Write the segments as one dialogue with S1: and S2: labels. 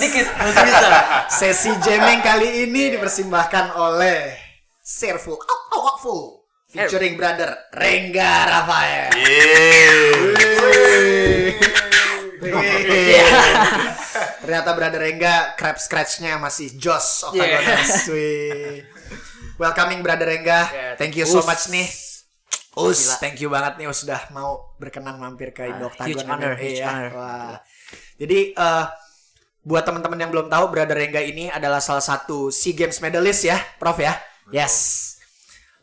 S1: dikit-dikit, masih bisa.
S2: Sesi jamming kali ini dipersembahkan oleh Serful Full featuring brother Rengga Rafael. Ternyata brother Rengga crab scratch-nya masih Joss Octagoners. Wih. Welcoming brother Rengga.
S1: Yeah,
S2: Thank you so
S1: Us.
S2: much nih. Us,
S1: Gila.
S2: thank you banget nih Us sudah mau berkenan mampir ke Indo
S1: Ah,
S2: Octagon
S1: huge honor,
S2: MMA
S1: huge
S2: ya.
S1: honor.
S2: Wah. Jadi eh, buat teman-teman yang belum tahu Brother Rengga ini adalah salah satu SEA Games medalist ya, Prof ya. Yes.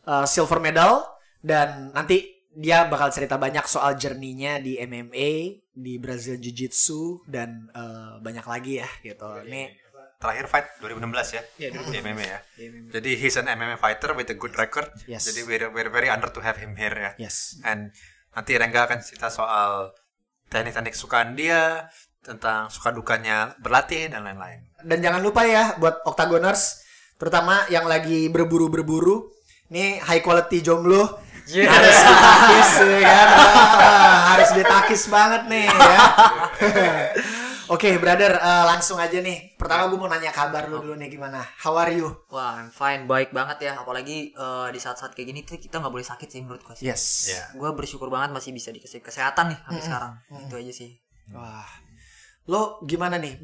S2: Eh, silver medal dan nanti dia bakal cerita banyak soal journey-nya di MMA, di Brazil Jiu-Jitsu dan eh, banyak lagi ya gitu. Ini
S3: terakhir fight 2016 ya di MMA ya. Jadi he's an MMA fighter with a good record.
S2: Yes.
S3: Jadi we're, we're very honored to have him here ya.
S2: yes.
S3: And nanti Rengga akan cerita soal teknik-teknik sukaan dia, tentang suka dukanya berlatih dan lain-lain.
S2: Dan jangan lupa ya buat Octagoners terutama yang lagi berburu-berburu nih high quality jomblo
S1: Yeah.
S2: harus ditakis ya kan Ah, harus ditakis banget nih ya Oke brother eh, langsung aja nih pertama gue mau nanya kabar lu dulu nih gimana how are you
S1: Wah, I'm fine, baik banget ya. Apalagi eh, di saat-saat kayak gini tuh kita nggak boleh sakit sih menurut gue sih.
S2: yes
S3: Ya.
S1: Gue bersyukur banget masih bisa dikasih kesehatan nih sampai sekarang. Itu aja sih.
S2: wah lo gimana nih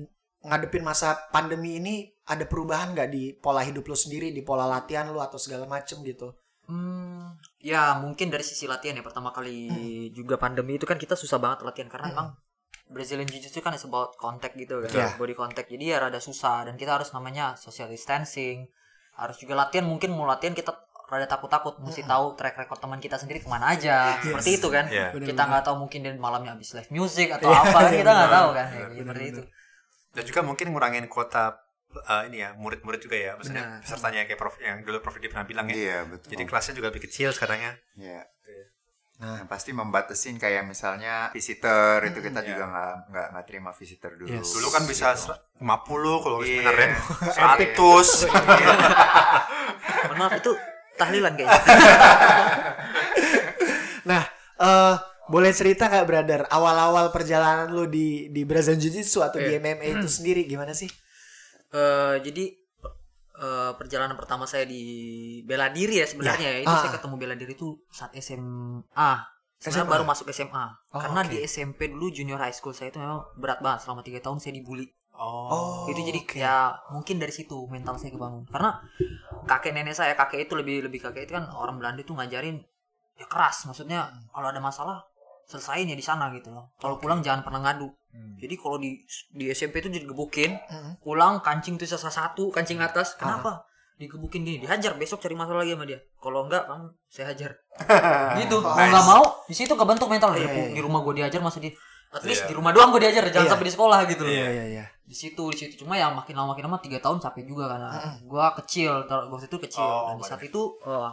S2: ngadepin masa pandemi ini ada perubahan nggak di pola hidup lo sendiri di pola latihan lo atau segala macem gitu
S1: Hmm, ya mungkin dari sisi latihan ya pertama kali juga pandemi itu kan kita susah banget latihan karena emang Brazilian Jiu-Jitsu kan is about contact gitu kan,
S2: Iya.
S1: body contact. Jadi ya rada susah dan kita harus namanya social distancing. Harus juga latihan mungkin mau latihan kita rada takut-takut mesti tahu track record teman kita sendiri ke mana aja seperti itu kan
S3: Iya.
S1: kita nggak tahu mungkin dia malamnya habis live music atau apa kan kita nggak tahu kan ya, seperti itu
S3: Dan juga mungkin ngurangin kuota uh, ini ya murid-murid juga ya, maksudnya
S1: Benar.
S3: pesertanya kayak Prof yang dulu Prof Didi pernah bilang ya.
S4: Iya betul.
S3: Jadi kelasnya juga lebih kecil sekarang ya.
S4: Iya.
S2: Nah.
S4: Nah, pasti membatasin kayak misalnya visitor itu kita
S3: iya.
S4: juga nggak nggak nggak terima visitor dulu.
S2: Yes.
S3: Dulu kan bisa ser- 50 kalau
S4: Iya.
S3: sebenarnya
S4: Epic.
S3: 100.
S1: mohon maaf itu tahlilan kayaknya
S2: Nah, eh boleh cerita nggak brother awal-awal perjalanan lu di di Brazilian Jiu-Jitsu atau di
S1: Iya.
S2: MMA itu sendiri gimana sih?
S1: Eh, jadi eh, perjalanan pertama saya di bela diri ya sebenarnya ya, itu
S2: Ah.
S1: saya ketemu bela diri itu saat SMA.
S2: SMA?
S1: baru masuk SMA.
S2: Oh,
S1: Karena
S2: oke.
S1: di SMP dulu junior high school saya itu memang berat banget selama tiga tahun saya dibully.
S3: Oh.
S1: itu jadi
S2: oke.
S1: ya mungkin dari situ mental saya kebangun. Karena kakek nenek saya kakek itu lebih lebih kakek itu kan orang Belanda itu ngajarin ya keras. Maksudnya kalau ada masalah selesain ya di sana gitu loh. Kalau pulang jangan pernah ngadu.
S3: Hmm.
S1: Jadi kalau di di SMP itu digebukin,
S2: Mm.
S1: pulang kancing tuh sisa satu, kancing
S2: Ah.
S1: atas. Kenapa? Digebukin gini, dihajar besok cari masalah lagi sama dia. Kalau enggak, kamu saya hajar. gitu. Mau
S3: Nice.
S1: nggak mau, di situ kebentuk mental.
S2: Iya,
S1: Ya,
S2: iya,
S1: di rumah gue diajar masa di at least
S3: Iya.
S1: di rumah doang gue diajar, jangan
S2: Iya.
S1: sampai di sekolah gitu loh.
S2: Iya iya iya.
S1: Di situ, di situ cuma ya makin lama makin lama tiga tahun capek juga karena gue kecil, ter- waktu itu kecil.
S3: Oh,
S1: Dan di saat itu eh,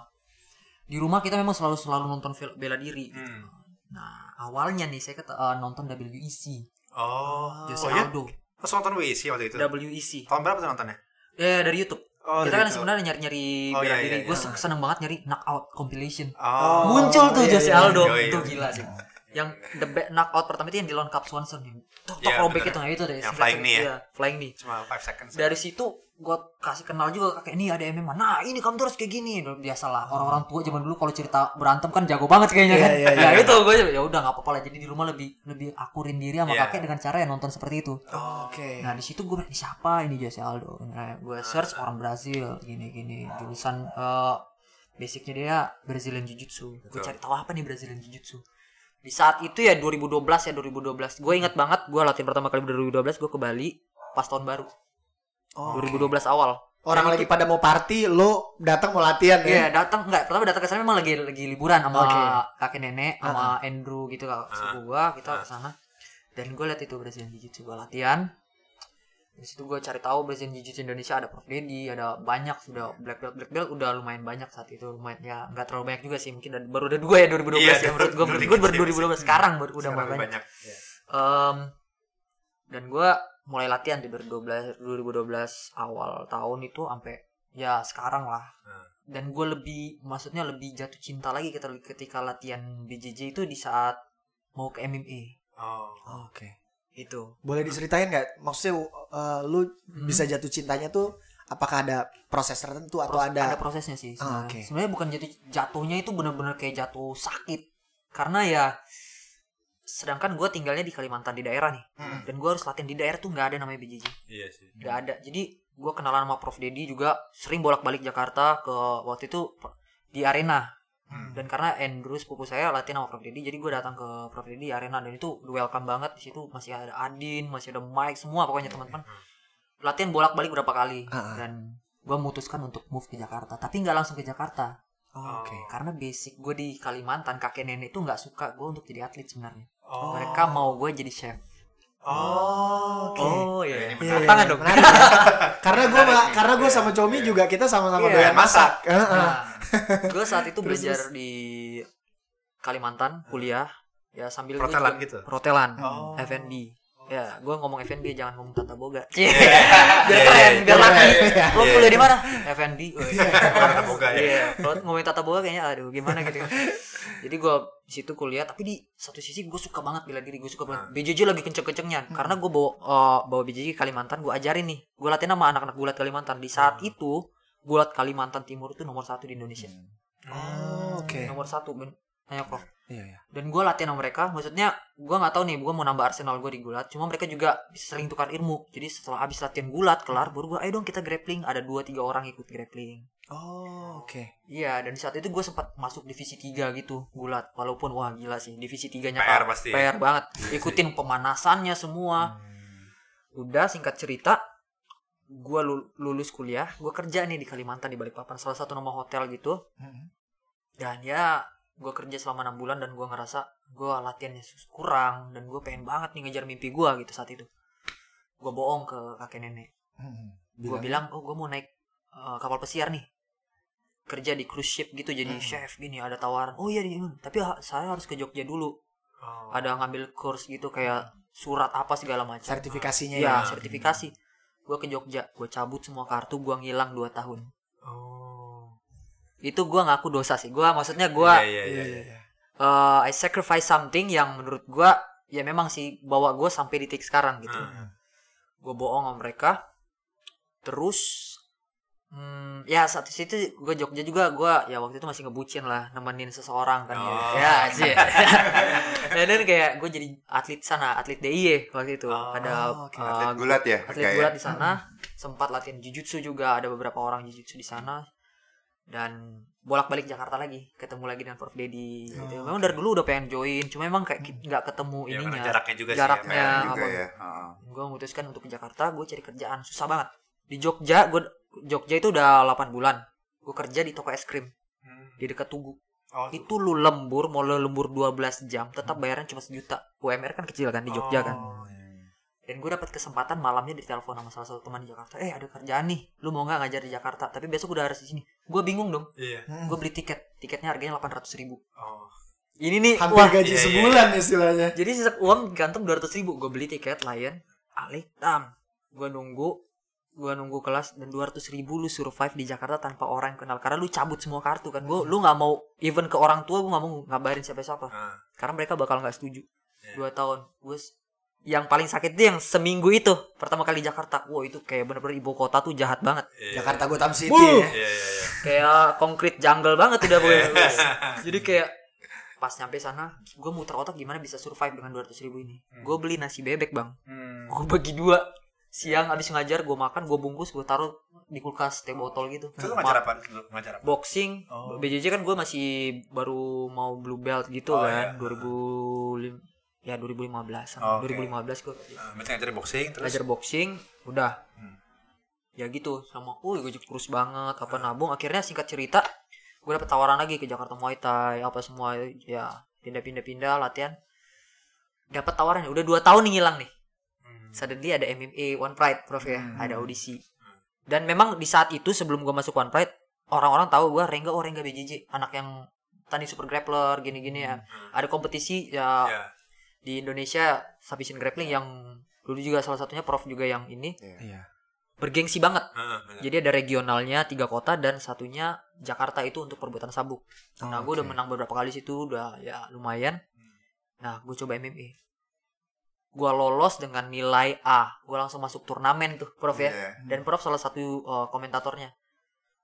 S1: di rumah kita memang selalu selalu nonton film bela diri. gitu.
S3: Hmm.
S1: Nah awalnya nih saya keta- eh, nonton WEC,
S3: Oh.
S1: Jose
S3: Oh ya?
S1: Aldo,
S3: Pas nonton WC waktu itu.
S1: WEC.
S3: Tahun berapa tuh nontonnya?
S1: Ya dari YouTube.
S3: Oh,
S1: kita kan sebenarnya nyari-nyari
S3: Oh,
S1: bela
S3: iya,
S1: diri.
S3: iya,
S1: Gue
S3: iya.
S1: seneng banget nyari knockout compilation.
S3: Oh.
S1: Muncul tuh
S2: iya,
S1: Jose
S2: iya.
S1: Aldo.
S3: Oh, iya.
S1: Itu gila sih. Yang the back knockout pertama itu yang di Cap Swanson yang tok tok
S3: Iya,
S1: robek
S3: bener.
S1: itu nah itu deh.
S3: Yang flying knee ya?
S1: Iya, flying knee.
S3: Cuma 5 seconds.
S1: Dari situ gue kasih kenal juga kakek ini ada MMA. Nah ini kamu tuh harus kayak gini. Biasalah orang-orang tua zaman dulu kalau cerita berantem kan jago banget kayaknya
S2: Iya,
S1: kan.
S2: iya,
S1: ya
S2: iya.
S1: itu gue ya udah nggak apa-apa lah. Jadi di rumah lebih lebih akurin diri sama
S3: Iya.
S1: kakek dengan cara ya nonton seperti itu.
S2: Oh, Oke.
S1: Nah di situ gue ini siapa ini Jose Aldo. Nah, gue search orang Brazil gini-gini jurusan eh, basicnya dia Brazilian Jiu Jitsu. Gue cari tahu apa nih Brazilian Jiu Jitsu. Di saat itu ya 2012 ya 2012. Gue ingat banget gue latihan pertama kali 2012 gue ke Bali pas tahun baru
S2: Oh,
S1: 2012 awal.
S2: Orang lagi pada mau party, lo datang mau latihan ya?
S1: Iya datang enggak pertama datang ke sana memang lagi lagi liburan sama
S2: Oke.
S1: kakek nenek sama Andrew gitu kakak sepupu gua kita ke sana dan gue lihat itu Brazilian Jiu Jitsu gue latihan di situ gue cari tahu Brazilian Jiu Jitsu Indonesia ada Prof Dedi ada banyak sudah black belt black belt udah lumayan banyak saat itu lumayan ya nggak terlalu banyak juga sih mungkin baru ada dua ya 2012
S3: Iya,
S1: ya menurut gue menurut gue baru
S3: sih.
S1: 2012 sekarang baru udah
S3: Sekarang
S1: mulai banyak
S3: banyak. Iya.
S1: Em, dan gue mulai latihan di 2012 2012 awal tahun itu sampai ya sekarang lah
S3: Hmm.
S1: dan gue lebih maksudnya lebih jatuh cinta lagi ketika, ketika latihan BJJ itu di saat mau ke MMA
S3: Oh.
S2: Oke.
S1: Itu
S2: Boleh diceritain nggak? Maksudnya uh, lu
S1: Hmm.
S2: bisa jatuh cintanya tuh apakah ada proses tertentu atau
S1: Pros-
S2: ada,
S1: prosesnya sih
S2: Ah,
S1: sebenarnya.
S2: oke.
S1: Sebenarnya bukan jatuh jatuhnya itu benar-benar kayak jatuh sakit karena ya sedangkan gue tinggalnya di Kalimantan di daerah nih
S2: Hmm.
S1: dan gue harus latihan di daerah tuh nggak ada namanya BJJ
S3: Iya sih.
S1: nggak ada jadi gue kenalan sama Prof Dedi juga sering bolak-balik Jakarta ke waktu itu di arena
S2: Hmm.
S1: dan karena Andrew sepupu saya latihan sama Prof. Dedi jadi gue datang ke Prof. Dedi di arena dan itu welcome banget. Di situ masih ada Adin masih ada Mike semua pokoknya teman-teman. latihan bolak-balik berapa kali
S2: Ah, ah.
S1: dan gue memutuskan untuk move ke Jakarta. Tapi nggak langsung ke Jakarta.
S2: Oh, Oke.
S1: karena basic gue di Kalimantan kakek nenek itu nggak suka gue untuk jadi atlet sebenarnya.
S3: Oh.
S1: mereka mau gue jadi chef
S2: Oh, oke.
S1: oh iya
S4: Ini
S2: Iya, iya,
S1: tangan dong
S2: menarik ya. karena gue karena gue
S4: Iya.
S2: sama Comi juga kita sama-sama
S1: Iya,
S2: doyan masak. Heeh.
S1: Nah, gue saat itu
S2: Terus,
S1: belajar
S2: terus.
S1: di Kalimantan kuliah ya sambil juga-
S3: gitu?
S1: Protelan,
S3: Oh.
S1: FNB. Ya, gue ngomong FNB jangan ngomong Tata Boga.
S3: Iya,
S1: biar
S3: iya,
S1: keren,
S3: iya.
S1: biar laki.
S2: Iya,
S1: Lo
S3: iya,
S1: kuliah
S3: iya.
S1: di mana? FNB.
S3: Tata Boga ya.
S1: Iya, kalau ngomongin Tata Boga kayaknya aduh gimana gitu. Jadi gue di situ kuliah, tapi di satu sisi gue suka banget bela diri, gue suka banget.
S3: Hmm.
S1: BJJ lagi kenceng-kencengnya, karena gue bawa eh, bawa BJJ Kalimantan, gue ajarin nih, gue latihan sama anak-anak gulat Kalimantan. Di saat
S3: Hmm.
S1: itu gulat Kalimantan Timur itu nomor satu di Indonesia,
S2: Oh, oke.
S1: nomor satu ben hanya prof.
S2: Iya, iya.
S1: Dan gue latihan sama mereka, maksudnya gue nggak tahu nih, gue mau nambah arsenal gue di gulat, cuma mereka juga bisa saling tukar ilmu. Jadi setelah habis latihan gulat kelar, baru gue, ayo dong kita grappling. Ada dua tiga orang ikut grappling.
S2: Oh, oke.
S1: Iya, dan di saat itu gue sempat masuk divisi 3 gitu, gulat. Walaupun wah gila sih, divisi 3-nya
S3: PR pasti ya?
S1: PR banget. Ikutin pemanasannya semua. Udah singkat cerita, gue lulus kuliah, gue kerja nih di Kalimantan di Balikpapan, salah satu nama hotel gitu.
S2: Hmm.
S1: Dan ya, gue kerja selama enam bulan dan gue ngerasa gue latihannya kurang dan gue pengen banget nih ngejar mimpi gue gitu saat itu. Gue bohong ke kakek nenek.
S2: Hmm.
S1: Gue bilang, oh gue mau naik uh, kapal pesiar nih. Kerja di cruise ship gitu jadi
S2: Hmm.
S1: chef gini ada tawaran. Oh iya, iya, tapi ha- saya harus ke Jogja dulu.
S3: Oh.
S1: Ada ngambil course gitu kayak surat apa segala macam.
S2: sertifikasinya
S1: Iya,
S2: ya.
S1: sertifikasi. Gue ke Jogja, gue cabut semua kartu, gue ngilang 2 tahun.
S3: Oh.
S1: Itu gue ngaku dosa sih. Gue maksudnya gue
S3: Iya, iya, iya, iya.
S1: uh, I sacrifice something yang menurut gue ya memang sih bawa gue sampai di titik sekarang gitu.
S3: Hmm.
S1: Gue bohong sama mereka. Terus hmm, ya saat itu gue Jogja juga gue ya waktu itu masih ngebucin lah nemenin seseorang kan
S3: Oh.
S1: ya. Ya sih. Dan dan kayak gue jadi atlet sana, atlet DIY waktu itu.
S3: Oh,
S1: Ada
S2: oke.
S1: uh,
S4: Atlet gulat ya?
S1: atlet
S4: kayak.
S1: gulat di sana sempat latihan jujutsu juga ada beberapa orang jujutsu di sana dan bolak-balik Jakarta lagi ketemu lagi dengan Prof Dedi gitu.
S2: Oh,
S1: memang dari dulu udah pengen join cuma emang kayak nggak ketemu
S3: Ya,
S1: ininya
S3: jaraknya juga
S1: Jaraknya.
S3: sih. ya.
S4: Juga ya. Heeh.
S1: gue memutuskan untuk ke Jakarta gue cari kerjaan susah banget di Jogja gue Jogja itu udah 8 bulan gue kerja di toko es krim
S3: Hmm.
S1: di dekat Tugu
S3: Oh,
S1: itu lu lembur mau lu lembur 12 jam tetap bayaran cuma sejuta UMR kan kecil kan di Jogja kan
S3: Oh, iya.
S1: Dan gue dapat kesempatan malamnya ditelepon sama salah satu teman di Jakarta. Eh ada kerjaan nih. Lu mau nggak ngajar di Jakarta? Tapi besok udah harus di sini. Gue bingung dong.
S3: Iya.
S2: Hmm.
S1: gue beli tiket. Tiketnya harganya 800 ribu.
S3: Oh.
S1: ini nih
S2: Hampir
S1: wah.
S2: gaji
S3: iya, iya.
S2: sebulan istilahnya.
S1: jadi sisa uang gantung 200 ribu. Gue beli tiket Lion alik tam gue nunggu gue nunggu kelas dan 200 ribu lu survive di Jakarta tanpa orang yang kenal. Karena lu cabut semua kartu kan. Gue lu nggak mau even ke orang tua gue nggak mau ngabarin siapa siapa
S3: Ah.
S1: karena mereka bakal nggak setuju.
S3: Iya.
S1: dua tahun. Gue yang paling sakit itu yang seminggu itu pertama kali di Jakarta wah itu kayak bener-bener ibu kota tuh jahat banget
S3: Iya.
S2: Jakarta Gotham City
S1: Wuh.
S2: ya.
S3: Iya, iya, iya.
S1: kayak konkret jungle banget udah pokoknya jadi kayak pas nyampe sana gue muter otak gimana bisa survive dengan 200 ribu ini
S3: Hmm.
S1: gue beli nasi bebek bang
S3: Hmm.
S1: gue bagi dua siang abis ngajar gue makan gue bungkus gue taruh di kulkas teh botol gitu
S3: Itu ngajar apa? Ngajar apa?
S1: boxing
S3: Oh.
S1: BJJ kan gue masih baru mau blue belt gitu
S3: Oh,
S1: kan
S3: iya.
S1: 2005 ya 2015
S3: Oh, oke.
S1: 2015 gue
S3: Ah, Berarti ngajarin boxing terus.
S1: belajar boxing udah
S3: Hmm.
S1: ya gitu sama oh gue kurus banget apa nabung akhirnya singkat cerita gue dapet tawaran lagi ke Jakarta Muay Thai apa semua ya pindah-pindah pindah latihan dapat tawaran udah dua tahun nih ngilang nih
S3: Hmm.
S1: suddenly ada MMA One Pride Prof ya
S2: Hmm.
S1: ada audisi dan memang di saat itu sebelum gue masuk One Pride orang-orang tahu gue Rengga oh Rengga BJJ anak yang tani super grappler gini-gini ya
S3: Hmm.
S1: ada kompetisi ya
S3: Ya.
S1: Di Indonesia submission grappling yang dulu juga salah satunya prof juga yang ini.
S2: Iya.
S1: bergengsi banget.
S3: Heeh, bener.
S1: jadi ada regionalnya tiga kota dan satunya Jakarta itu untuk perbuatan sabuk. Nah
S2: Oh,
S1: gue udah
S2: oke.
S1: menang beberapa kali situ udah ya lumayan. Nah gue coba MMA gue lolos dengan nilai A. Gue langsung masuk turnamen tuh prof ya.
S4: Iya.
S1: dan prof salah satu uh, komentatornya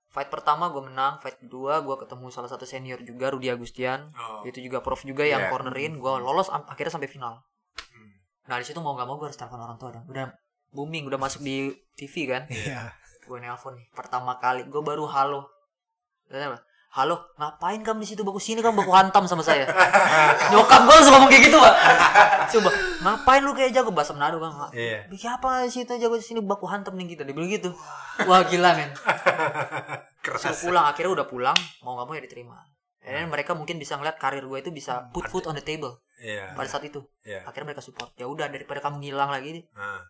S1: fight pertama gue menang fight kedua gue ketemu salah satu senior juga Rudi Agustian
S3: Oh.
S1: itu juga prof juga yang
S4: Iya.
S1: cornerin gue lolos am- akhirnya sampai final
S3: Hmm.
S1: nah di situ mau gak mau gue harus telepon orang tua dong udah booming udah masuk di TV kan
S2: Iya.
S1: gue nelpon nih pertama kali gue baru halo Dia bilang, halo ngapain kamu di situ? Baku sini kamu baku hantam sama saya. Nyokap gue langsung ngomong kayak gitu pak. Coba ngapain lu kayak jago? Bahasa Manado kan
S3: Iya.
S1: bikin apa di situ? Jago di sini baku hantam nih kita. Dia bilang gitu. Wah gila men.
S3: Keras.
S1: Suruh pulang akhirnya udah pulang. Mau nggak mau ya diterima. Dan mereka mungkin bisa ngeliat karir gue itu bisa put food on the table
S3: Iya.
S1: pada saat itu.
S3: Iya.
S1: akhirnya mereka support. Ya udah daripada kamu ngilang lagi
S3: Ah,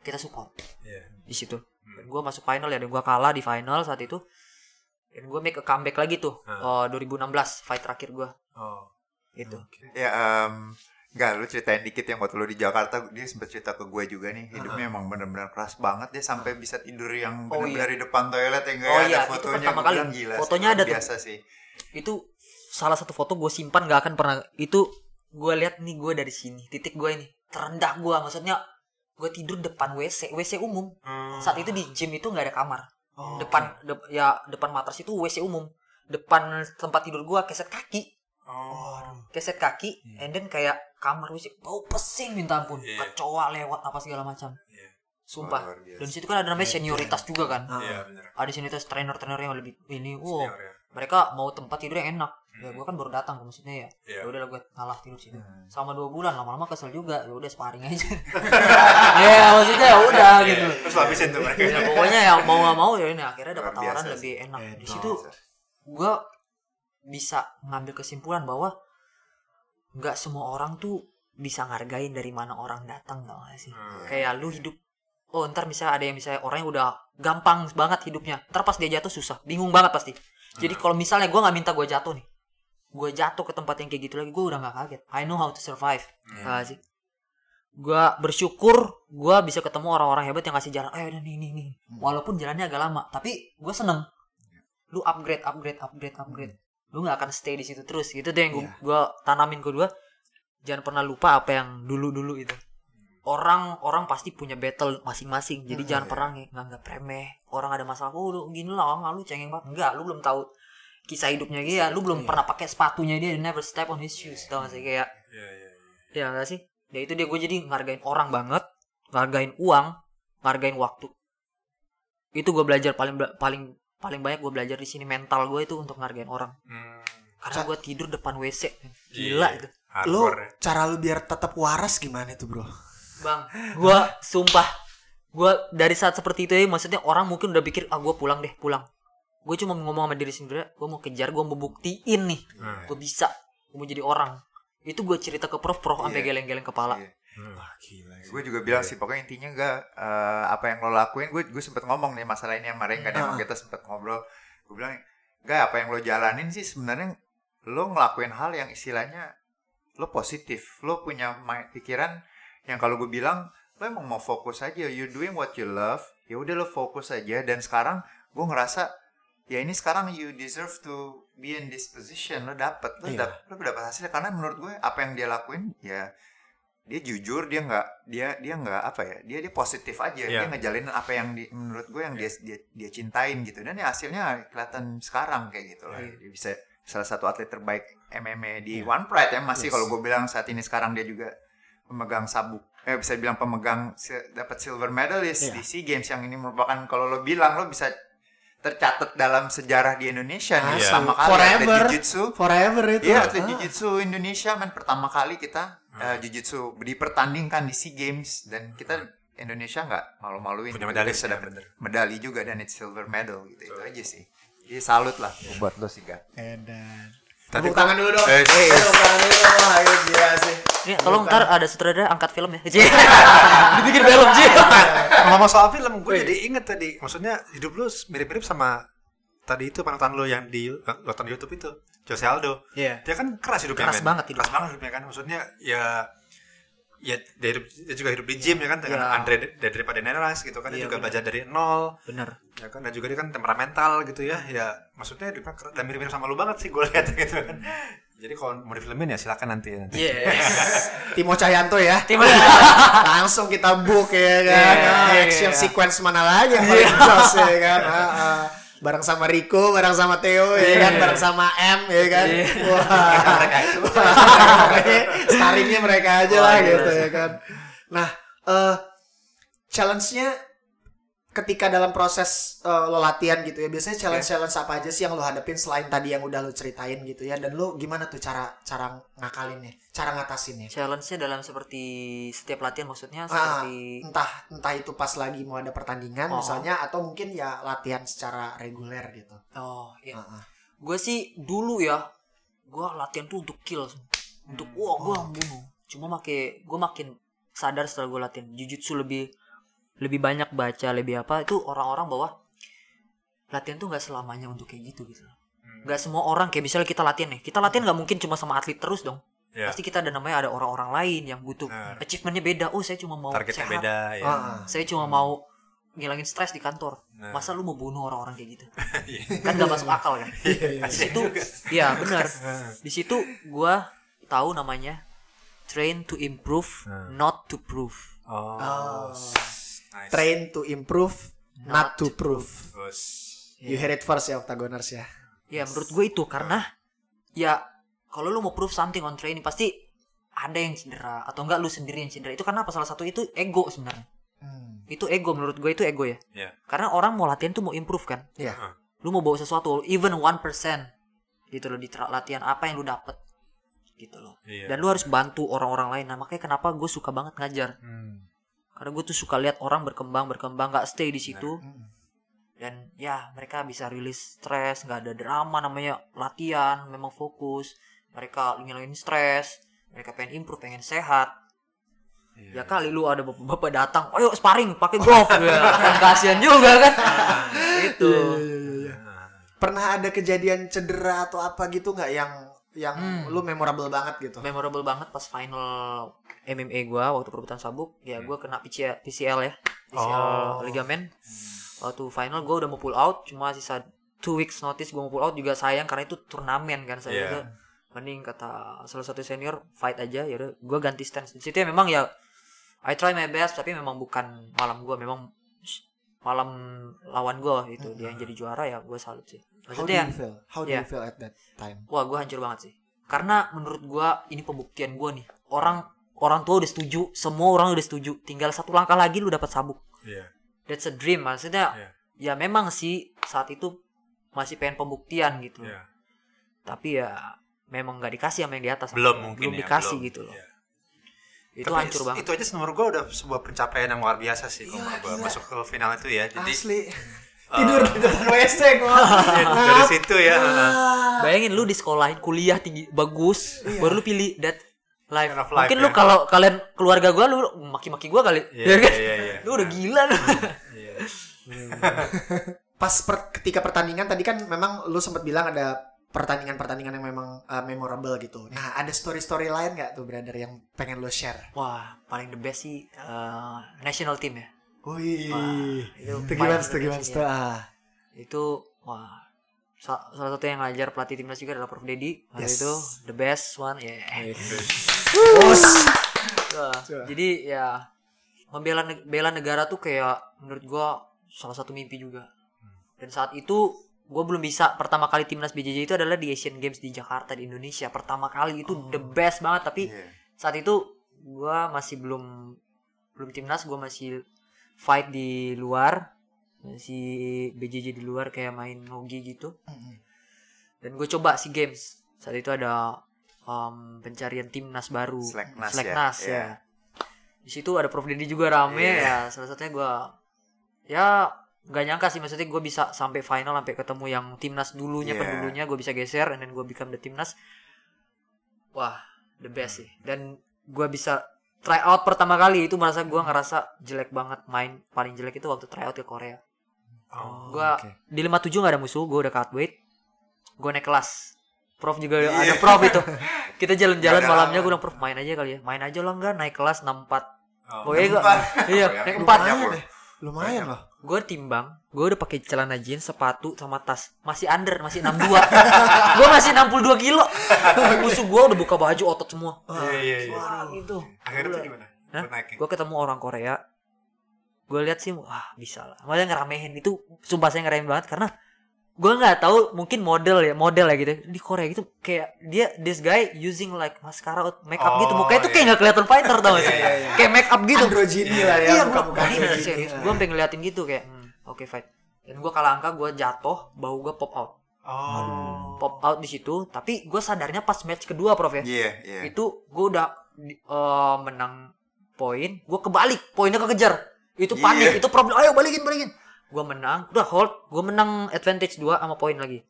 S1: kita support.
S3: Iya.
S1: di situ.
S3: Hmm.
S1: gue masuk final ya dan gue kalah di final saat itu dan gue make a comeback lagi tuh
S3: Ah.
S1: eh, 2016 fight terakhir gue
S3: Oh.
S1: gitu
S4: Ya, em, enggak lu ceritain dikit yang waktu lu di Jakarta dia sempat cerita ke gue juga nih hidupnya emang bener-bener keras banget dia sampai bisa tidur yang
S1: Oh,
S4: bener-bener
S1: iya.
S4: di depan toilet yang
S1: Oh,
S4: kayak
S1: iya,
S4: ada
S1: itu
S4: fotonya
S1: pertama
S4: Gua
S1: kali.
S4: bilang, gila sih,
S1: Fotonya
S4: luar
S1: ada tuh.
S4: biasa sih
S1: itu salah satu foto gue simpan gak akan pernah itu gue lihat nih gue dari sini titik gue ini terendah gue maksudnya gue tidur depan WC WC umum
S3: Hmm.
S1: saat itu di gym itu nggak ada kamar
S2: Oh,
S1: depan de- ya depan matras itu WC umum. Depan tempat tidur gue keset kaki.
S3: Oh.
S1: keset kaki and then kayak kamar WC bau pesing minta ampun.
S3: Iya.
S1: kecoa lewat apa segala macam.
S3: Iya.
S1: sumpah. Dan situ kan ada namanya senioritas juga kan.
S3: Iya, bener.
S1: ada senioritas trainer-trainer yang lebih ini. Wow.
S3: Senior ya.
S1: mereka mau tempat tidur yang enak ya gue kan baru datang maksudnya ya
S3: Iya.
S1: ya udah gue ngalah tidur situ
S4: Hmm.
S1: sama dua bulan lama-lama kesel juga ya udah sparring aja ya maksudnya ya udah
S3: Iya,
S1: gitu
S3: iya. Terus habisin tuh mereka.
S1: ya pokoknya ya mau nggak mau ya ini akhirnya dapat
S4: biasa
S1: tawaran
S4: sih.
S1: lebih enak di
S2: Enak.
S1: situ gue bisa ngambil kesimpulan bahwa nggak semua orang tuh bisa ngargain dari mana orang datang tau gak sih
S3: Hmm.
S1: kayak lu hidup oh ntar misalnya ada yang misalnya orang yang udah gampang banget hidupnya ntar pas dia jatuh susah bingung banget pasti jadi
S3: Hmm.
S1: kalau misalnya gue nggak minta gue jatuh nih gue jatuh ke tempat yang kayak gitu lagi gue udah nggak kaget. I know how to survive.
S3: Hmm.
S1: Tau gak sih? Gue bersyukur gue bisa ketemu orang-orang hebat yang kasih jalan eh udah nih nih nih. Walaupun jalannya agak lama tapi gue seneng. Lu upgrade upgrade upgrade upgrade. Lu nggak akan stay di situ terus. Gitu tuh yang gue gua tanamin kedua jangan pernah lupa apa yang dulu dulu itu. Orang orang pasti punya battle masing-masing. Jadi jangan pernah nge- nganggap remeh. Orang ada masalah oh lu gini lah lu cengeng banget. Enggak lu belum tahu kisah hidupnya dia lu belum pernah pakai sepatunya dia never step on his shoes tau gak sih kayak
S3: Iya, iya, iya.
S1: ya gak sih ya itu dia gue jadi ngargain orang banget ngargain uang ngargain waktu itu gue belajar paling paling paling banyak gue belajar di sini mental gue itu untuk ngargain orang
S3: Hmm.
S1: karena gue tidur depan WC
S3: Iya.
S1: gila itu
S2: Lu
S3: Hardcore ya.
S2: cara lu biar tetap waras gimana tuh, Bro?
S1: bang gue sumpah gue dari saat seperti itu ya maksudnya orang mungkin udah pikir ah gue pulang deh pulang gue cuma ngomong sama diri sendiri gue mau kejar gue mau buktiin nih
S3: Hmm.
S1: gue bisa gue mau jadi orang itu gue cerita ke prof prof sampai
S4: Iya.
S1: geleng-geleng kepala
S4: Iya.
S3: Hmm.
S2: Wah, gila sih.
S4: gue juga bilang sih pokoknya intinya enggak eh, apa yang lo lakuin gue gue sempet ngomong nih masalah ini yang kemarin kan emang
S2: Ah.
S4: kita sempet ngobrol gue bilang enggak apa yang lo jalanin sih sebenarnya lo ngelakuin hal yang istilahnya lo positif lo punya pikiran yang kalau gue bilang lo emang mau fokus aja you doing what you love ya udah lo fokus aja dan sekarang gue ngerasa ya ini sekarang you deserve to be in this position lo dapet lo
S2: Iya.
S4: dapet lo dapet hasilnya karena menurut gue apa yang dia lakuin ya dia jujur dia nggak dia dia nggak apa ya dia dia positif aja
S3: Iya.
S4: dia ngejalinin apa yang di, menurut gue yang dia dia dia cintain gitu dan ya hasilnya kelihatan sekarang kayak gitu lah
S1: Iya.
S4: dia bisa salah satu atlet terbaik MMA di
S2: Iya.
S4: One Pride ya masih
S2: Yes.
S4: kalau gue bilang saat ini sekarang dia juga pemegang sabuk eh bisa bilang pemegang dapat silver medalist
S2: Iya.
S4: di SEA Games yang ini merupakan kalau lo bilang lo bisa tercatat dalam sejarah di Indonesia nih
S2: Asli.
S4: pertama kali
S2: Forever.
S4: atlet jiu-jitsu
S2: Forever itu.
S4: Iya, atlet
S2: Ah.
S4: Jiu-Jitsu Indonesia men pertama kali kita eh, Jiu-Jitsu dipertandingkan di SEA Games dan kita Indonesia nggak malu-maluin.
S3: Punya
S4: Kita
S3: medali
S4: dapet
S3: bener.
S4: medali juga dan it's silver medal gitu. Itu aja sih. Jadi salut lah buat lo sih, Gak.
S2: Edan.
S3: Tadi
S2: Tepuk tangan dulu dong.
S3: Eh,
S2: Eh, tepuk tangan dulu. Wah, iya, gila sih.
S1: Ini tolong ntar ada sutradara angkat film ya. Dibikin film Ji.
S3: ngomong soal film gue jadi inget tadi maksudnya hidup lu mirip-mirip sama tadi itu panutan lu yang di nonton YouTube itu Jose Aldo
S2: Iya.
S3: dia kan keras hidupnya
S1: Keras banget hidupnya.
S3: keras banget hidupnya kan maksudnya ya ya dia, hidup, dia juga hidup di gym ya kan dengan
S1: Iya.
S3: Andre dari daripada Neras gitu kan dia
S1: Iya,
S3: juga
S1: benar.
S3: belajar dari nol
S1: bener
S3: ya kan dan juga dia kan temperamental gitu ya ya maksudnya dia kan dan mirip-mirip sama lu banget sih gue lihat gitu kan jadi kalau mau difilmin ya silakan nanti nanti
S1: yes
S2: Timo Cahyanto ya.
S1: tim
S2: Langsung kita book ya kan.
S1: Iya,
S2: Ah, Action
S1: iya.
S2: sequence mana lagi yang paling jos ya kan. Ah, ah. Bareng sama Rico, bareng sama Theo ya kan, bareng sama M ya kan.
S1: Iya.
S2: Wah.
S3: mereka itu
S2: Starringnya mereka aja
S1: Wah,
S2: lah gitu ya kan. Nah, eh challenge-nya ketika dalam proses eh, lo latihan gitu ya biasanya challenge challenge apa aja sih yang lo hadapin selain tadi yang udah lo ceritain gitu ya? Dan lo gimana tuh cara cara ngakalinnya cara ngatasinnya?
S1: Challenge-nya dalam seperti setiap latihan maksudnya
S2: Ah,
S1: seperti
S2: entah entah itu pas lagi mau ada pertandingan
S1: Oh.
S2: misalnya atau mungkin ya latihan secara reguler gitu.
S1: oh iya.
S2: Ah, ah.
S1: gue sih dulu ya gue latihan tuh untuk kill. Untuk wah gue bunuh. Cuma make gue makin sadar setelah gue latihan. Jujutsu lebih lebih banyak baca lebih apa itu orang-orang bahwa latihan tuh nggak selamanya untuk kayak gitu gitu. Nggak semua orang kayak misalnya kita latihan nih kita latihan nggak mungkin cuma sama atlet terus dong.
S3: Ya
S1: pasti kita ada namanya ada orang-orang lain yang butuh
S3: Benar.
S1: achievementnya beda. Oh saya cuma mau
S3: targetnya
S1: sehat.
S3: beda ya.
S2: Ah, ah.
S1: saya cuma mau ngilangin stres di kantor.
S3: Nah.
S1: masa lu mau bunuh orang-orang kayak gitu?
S3: Iya.
S1: kan gak masuk akal kan? Di situ ya benar. Di situ gua tahu namanya train to improve
S3: Hmm.
S1: not to prove.
S3: Oh,
S2: Oh.
S3: Nice.
S2: Train to improve, not,
S1: Not
S2: to prove. You hear it first ya Octagoners ya.
S1: ya menurut gue itu karena ya kalau lu mau prove something on training pasti ada yang cedera atau enggak lu sendiri yang cedera. Itu karena apa? Salah satu itu ego sebenarnya.
S2: Hmm.
S1: itu ego menurut gue itu ego ya.
S3: Ya
S1: karena orang mau latihan tuh mau improve kan?
S2: Iya.
S1: lu mau bawa sesuatu even 1% gitu loh di latihan apa yang lu dapet. Gitu loh.
S3: Iya.
S1: Dan lu harus bantu orang-orang lain. Nah makanya kenapa gue suka banget ngajar.
S3: Hmm.
S1: Karena gue tuh suka lihat orang berkembang berkembang nggak stay di situ. Dan ya mereka bisa rilis stres nggak ada drama namanya latihan memang fokus. Mereka ngilangin stres mereka pengen improve pengen sehat.
S3: Iya.
S1: ya kali lu ada bapak-bapak datang ayo sparring pakai glove. Ya kan kasihan juga kan? Itu
S2: Pernah ada kejadian cedera atau apa gitu nggak yang yang
S1: Hmm.
S2: lu memorable banget gitu?
S1: memorable banget pas final MMA gua waktu perebutan sabuk ya gua kena PCL, PCL ya PCL
S3: Oh.
S1: ligamen waktu final gua udah mau pull out cuma sisa two weeks notice gua mau pull out juga sayang karena itu turnamen kan saya juga mending kata salah satu senior fight aja ya udah gua ganti stance di situ ya memang ya I try my best tapi memang bukan malam gua memang malam lawan gua itu dia yang jadi juara ya gua salut sih
S2: How do
S1: maksudnya
S2: you feel? How do
S1: Iya.
S2: you feel at that time?
S1: Wah, gue hancur banget sih. Karena menurut gua ini pembuktian gua nih. Orang orang tua udah setuju, semua orang udah setuju. Tinggal satu langkah lagi lu dapat sabuk.
S3: Iya.
S1: That's a dream. Maksudnya
S3: Iya.
S1: ya memang sih saat itu masih pengen pembuktian gitu.
S3: Iya.
S1: Tapi ya memang nggak dikasih sama yang di atas.
S3: belum mungkin
S1: belum
S3: ya,
S1: dikasih
S3: belum.
S1: gitu loh.
S3: Iya.
S1: Itu
S3: Tapi
S1: hancur banget.
S3: Itu aja menurut gue udah sebuah pencapaian yang luar biasa sih
S2: Iya,
S3: kalau gua
S2: gila.
S3: masuk ke final itu ya. Jadi
S2: Asli. Tidur di depan WC gua.
S3: dari situ ya.
S1: Bayangin lu di sekolahin kuliah tinggi bagus, baru lu pilih that life.
S3: Kind of life,
S1: Mungkin
S3: ya.
S1: lu kalau kalian keluarga gua lu maki-maki gua kali.
S3: Iya,
S1: ya kan?
S3: iya, iya.
S1: Lu udah gila lu.
S3: Iya.
S2: Pas per- ketika pertandingan tadi kan memang lu sempat bilang ada pertandingan-pertandingan yang memang uh, memorable gitu. Nah, ada story-story lain nggak tuh brother yang pengen lu share?
S1: Wah, paling the best sih eh, national team ya.
S2: Wih,
S1: itu
S2: gimana tuh gimana tuh? Ah,
S1: Itu wah salah satu yang ngajar pelatih timnas juga adalah Prof Dedi. Waktu
S2: Yes.
S1: itu the best one ya.
S2: Bos.
S1: Wah, Jadi ya membela bela negara tuh kayak menurut gua salah satu mimpi juga. Dan saat itu gue belum bisa pertama kali timnas BJJ itu adalah di Asian Games di Jakarta di Indonesia pertama kali itu the best banget tapi
S4: Iya.
S1: saat itu gua masih belum belum timnas gua masih fight di luar masih BJJ di luar kayak main nogi gitu. Dan gue coba si games. Saat itu ada um, pencarian timnas baru.
S4: Slacknas ya,
S1: Slacknas,
S4: iya.
S1: ya. di situ ada Prof Dedi juga rame
S4: Iya.
S1: ya. Salah satunya gua ya nggak nyangka sih. Maksudnya gue bisa sampai final sampai ketemu yang timnas dulunya
S4: Iya.
S1: pendulunya. Gue bisa geser and then gue become the timnas wah the best sih. Dan gue bisa try out pertama kali. Itu merasa gue ngerasa jelek banget. Main paling jelek itu waktu try out ke Korea
S3: Oh.
S1: gue
S2: oke.
S1: di 57 gak ada musuh gue udah cut weight gue naik kelas prof juga
S4: Iya.
S1: ada prof itu kita jalan-jalan malamnya gue bilang prof main aja kali ya main aja lah enggak naik kelas 64
S3: Oh.
S1: Pokoknya gue
S4: Empat.
S1: iya
S4: ya.
S1: naik
S4: Banyak,
S1: 4
S4: Bro.
S2: Lumayan loh.
S1: gue timbang gue udah pakai celana jeans sepatu sama tas masih under masih 62 gue masih 62 kilo musuh gue udah buka baju otot semua
S3: Iya iya iya.
S1: wah
S3: Akhirnya tuh gimana?
S1: Gue ketemu orang Korea gue lihat sih wah bisa lah maksudnya ngeramehin itu sumpah saya ngeramehin banget karena gue nggak tahu mungkin model ya model ya gitu di Korea gitu kayak dia this guy using like mascara make up gitu
S3: Oh,
S1: mukanya tuh
S3: iya.
S1: kayak nggak kelihatan fighter tau gak sih
S3: Iya, iya, iya.
S1: kayak make up gitu
S2: Androgini lah ya.
S1: iya
S2: androgini.
S1: serius gue sampai ngeliatin gitu kayak hmm, oke fight dan gue kalah angka gue jatuh bau gue pop out
S3: Oh.
S1: pop out di situ tapi gue sadarnya pas match kedua prof ya
S4: Iya, iya.
S1: itu gue udah eh, menang poin gue kebalik poinnya kekejar itu
S4: Iya.
S1: panik itu problem. Ayo balikin balikin. Gue menang. Udah hold. Gue menang advantage 2 sama poin lagi.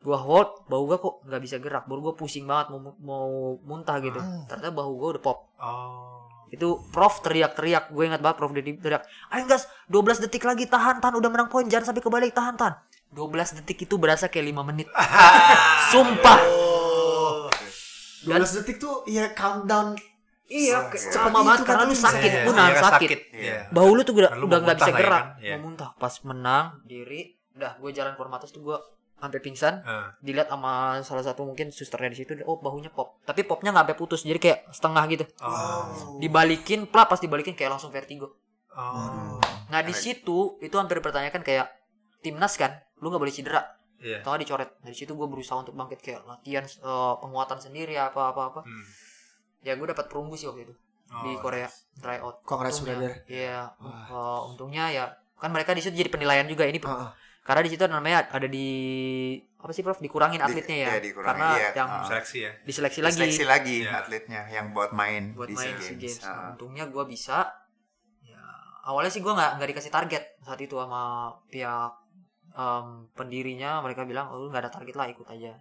S1: Gue hold bau gue kok nggak bisa gerak. Baru gue pusing banget mau mau muntah gitu. Ternyata bahu gue udah pop.
S3: Oh.
S1: itu prof teriak-teriak. Gue ingat banget prof teriak ayo gas 12 detik lagi tahan tahan. Udah menang poin jangan sampai kebalik tahan tahan. 12 detik itu berasa kayak 5 menit. Sumpah.
S2: Oh. 12 detik tuh ya countdown.
S1: Iya
S4: Iya.
S1: cepet banget
S2: Itu
S1: karena
S2: kan
S1: lu sakit
S3: Iya,
S1: lu
S3: iya,
S1: nahan
S3: kan
S1: sakit
S3: Iya.
S1: bau lu tuh udah
S3: Lu
S1: udah nggak bisa gerak
S3: kan? Iya.
S1: mau muntah pas menang diri udah gue jalan ke rumah terus tuh gue sampai pingsan
S3: Ah.
S1: dilihat sama salah satu mungkin susternya di situ oh bahunya pop tapi popnya nggak sampai putus jadi kayak setengah gitu
S3: Oh.
S1: dibalikin plah pas dibalikin kayak langsung vertigo
S3: Oh.
S1: nah di situ itu hampir dipertanyakan kayak timnas kan lu nggak boleh cedera
S3: Iya.
S1: atau dicoret dari situ gue berusaha untuk bangkit kayak latihan eh, penguatan sendiri apa apa apa
S3: Hmm.
S1: Ya gue dapat perunggu sih waktu itu di
S3: Oh,
S1: Korea try out
S2: Congrats,
S1: Untungnya-
S2: brother.
S1: Iya, eh, untungnya ya kan mereka di situ jadi penilaian juga ini
S2: Heeh.
S1: karena di situ namanya ada di apa sih Prof dikurangin
S4: Di-
S1: atletnya ya
S4: iya, dikurangin,
S1: karena
S4: iya.
S1: yang
S4: Ah.
S3: Seleksi ya.
S1: diseleksi lagi
S4: Seleksi lagi
S3: Iya.
S4: atletnya yang buat main
S1: buat
S4: di
S1: main
S4: SEA
S1: SEA Games.
S4: Ah.
S1: Nah, untungnya gue bisa. Ya, awalnya sih gue nggak nggak dikasih target saat itu sama pihak em, pendirinya. Mereka bilang, oh lu nggak ada target lah, ikut aja.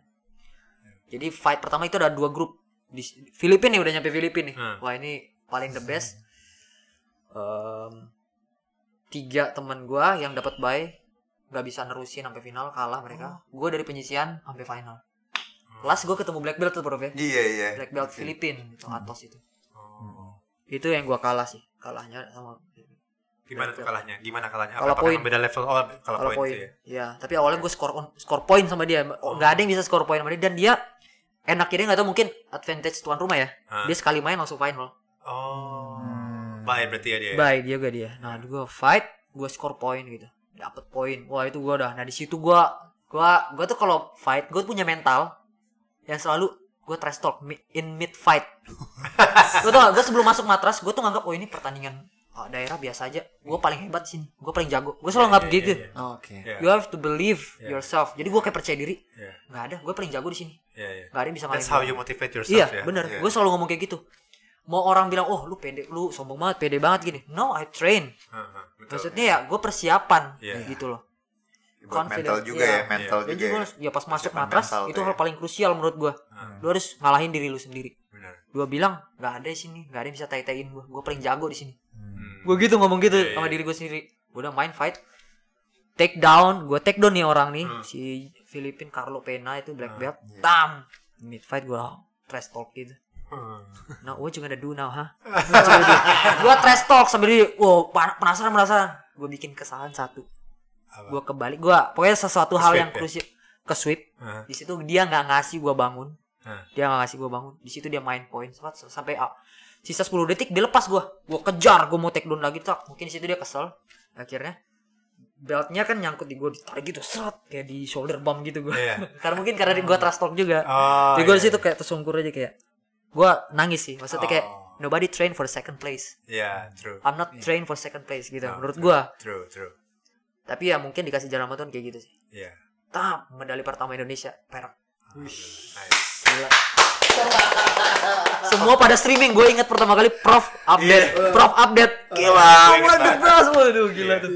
S1: Jadi fight pertama itu ada dua grup di Filipina nih udah nyampe Filipina nih.
S3: Hmm.
S1: Wah ini paling the best. Em, tiga teman gue yang dapat bye nggak bisa nerusin sampai final kalah mereka. Gue dari penyisian sampai final. Kelas gue ketemu black belt tuh Prof ya.
S4: Iya, iya.
S1: Black belt Filipina itu atos itu
S3: Oh.
S1: itu yang gua kalah sih kalahnya sama
S3: Gimana tuh kalahnya? Gimana kalahnya?
S1: Kalau poin.
S3: beda level? Oh, kalau
S1: kalau
S3: poin ya.
S1: ya tapi awalnya gue skor on- skor poin sama dia Oh, nggak ada yang bisa skor poin sama dia dan dia enak dia nggak tahu mungkin advantage tuan rumah ya. Dia sekali main langsung final.
S3: Oh.
S4: Hmm.
S3: Baik berarti ya dia.
S1: baik juga dia. Nah gue fight gue skor poin gitu. Dapet poin wah itu gue udah nah di situ gue gua gua tuh kalau fight gue punya mental yang selalu gue trash talk in mid fight. Gue tau gue sebelum masuk matras gue tuh nganggap oh ini pertandingan oh, daerah biasa aja. Gue paling hebat di sini. Gue paling jago. Gue selalu nganggap gitu.
S2: Oke.
S1: You have to believe
S3: Yeah.
S1: yourself. Jadi gue kayak percaya diri.
S3: Iya.
S1: nggak ada. Gue paling jago di sini
S3: Iya, iya.
S1: nggak ada yang bisa
S3: That's
S1: ngalahin
S3: how
S1: gua.
S3: you motivate yourself
S1: iya
S3: ya.
S1: bener
S4: Iya.
S1: gue selalu ngomong kayak gitu mau orang bilang oh lu pede lu sombong banget pede banget gini no I train
S3: Heeh, betul.
S1: maksudnya ya gue persiapan
S3: Iya.
S1: gitu loh
S4: Buat
S1: Confident,
S4: mental juga
S1: iya.
S4: ya, mental
S1: dan
S4: juga. ya.
S1: harus- ya pas masuk matras
S4: mental
S1: itu
S4: tuh
S1: hal
S4: ya.
S1: paling krusial menurut gue
S3: Heeh,
S1: lu harus ngalahin diri lu sendiri gue bilang nggak ada di sini nggak ada yang bisa tai-taiin gue gue paling jago di sini
S3: Hmm.
S1: gue gitu ngomong gitu
S3: Iya,
S1: sama
S3: iya.
S1: diri gue sendiri gue udah main fight take down gue take down nih orang nih
S3: Hmm.
S1: si Filipin Carlo Pena itu black
S3: Hmm,
S1: belt
S4: iya.
S1: tam mid fight gue trash talk gitu.
S3: Hmm.
S1: nah what you gonna do now ha? Gue trash talk sambil dia wow penasaran penasaran. Gue bikin kesalahan satu. Gue kebalik gue pokoknya sesuatu
S3: Ke
S1: hal yang
S3: ya?
S1: krusial ke sweep.
S3: Heeh.
S1: di situ dia nggak ngasih gue bangun.
S3: Hah.
S1: dia nggak ngasih gue bangun. Di situ dia main poin Sampai- sampai ah, sisa 10 detik dia lepas gue gue kejar gue mau take down lagi tak. Mungkin di situ dia kesel akhirnya beltnya kan nyangkut di gue ditarik gitu seret kayak di shoulder bump gitu gue
S3: Iya.
S1: karena mungkin karena gue trust talk juga
S3: Oh.
S1: jadi gue
S3: iya.
S1: di situ kayak tersungkur aja kayak gue nangis sih maksudnya kayak
S3: Oh.
S1: nobody train for second place
S3: Iya, true.
S1: I'm not train for second place gitu
S3: Oh,
S1: menurut gue
S3: True, true.
S1: tapi ya mungkin dikasih jalan Tuhan kayak gitu sih
S3: Iya.
S1: tap medali pertama Indonesia perak
S3: Nice.
S1: Gila. Semua pada streaming, gue inget pertama kali Prof update, Prof update, gila,
S3: banget.
S1: best, waduh gila tuh.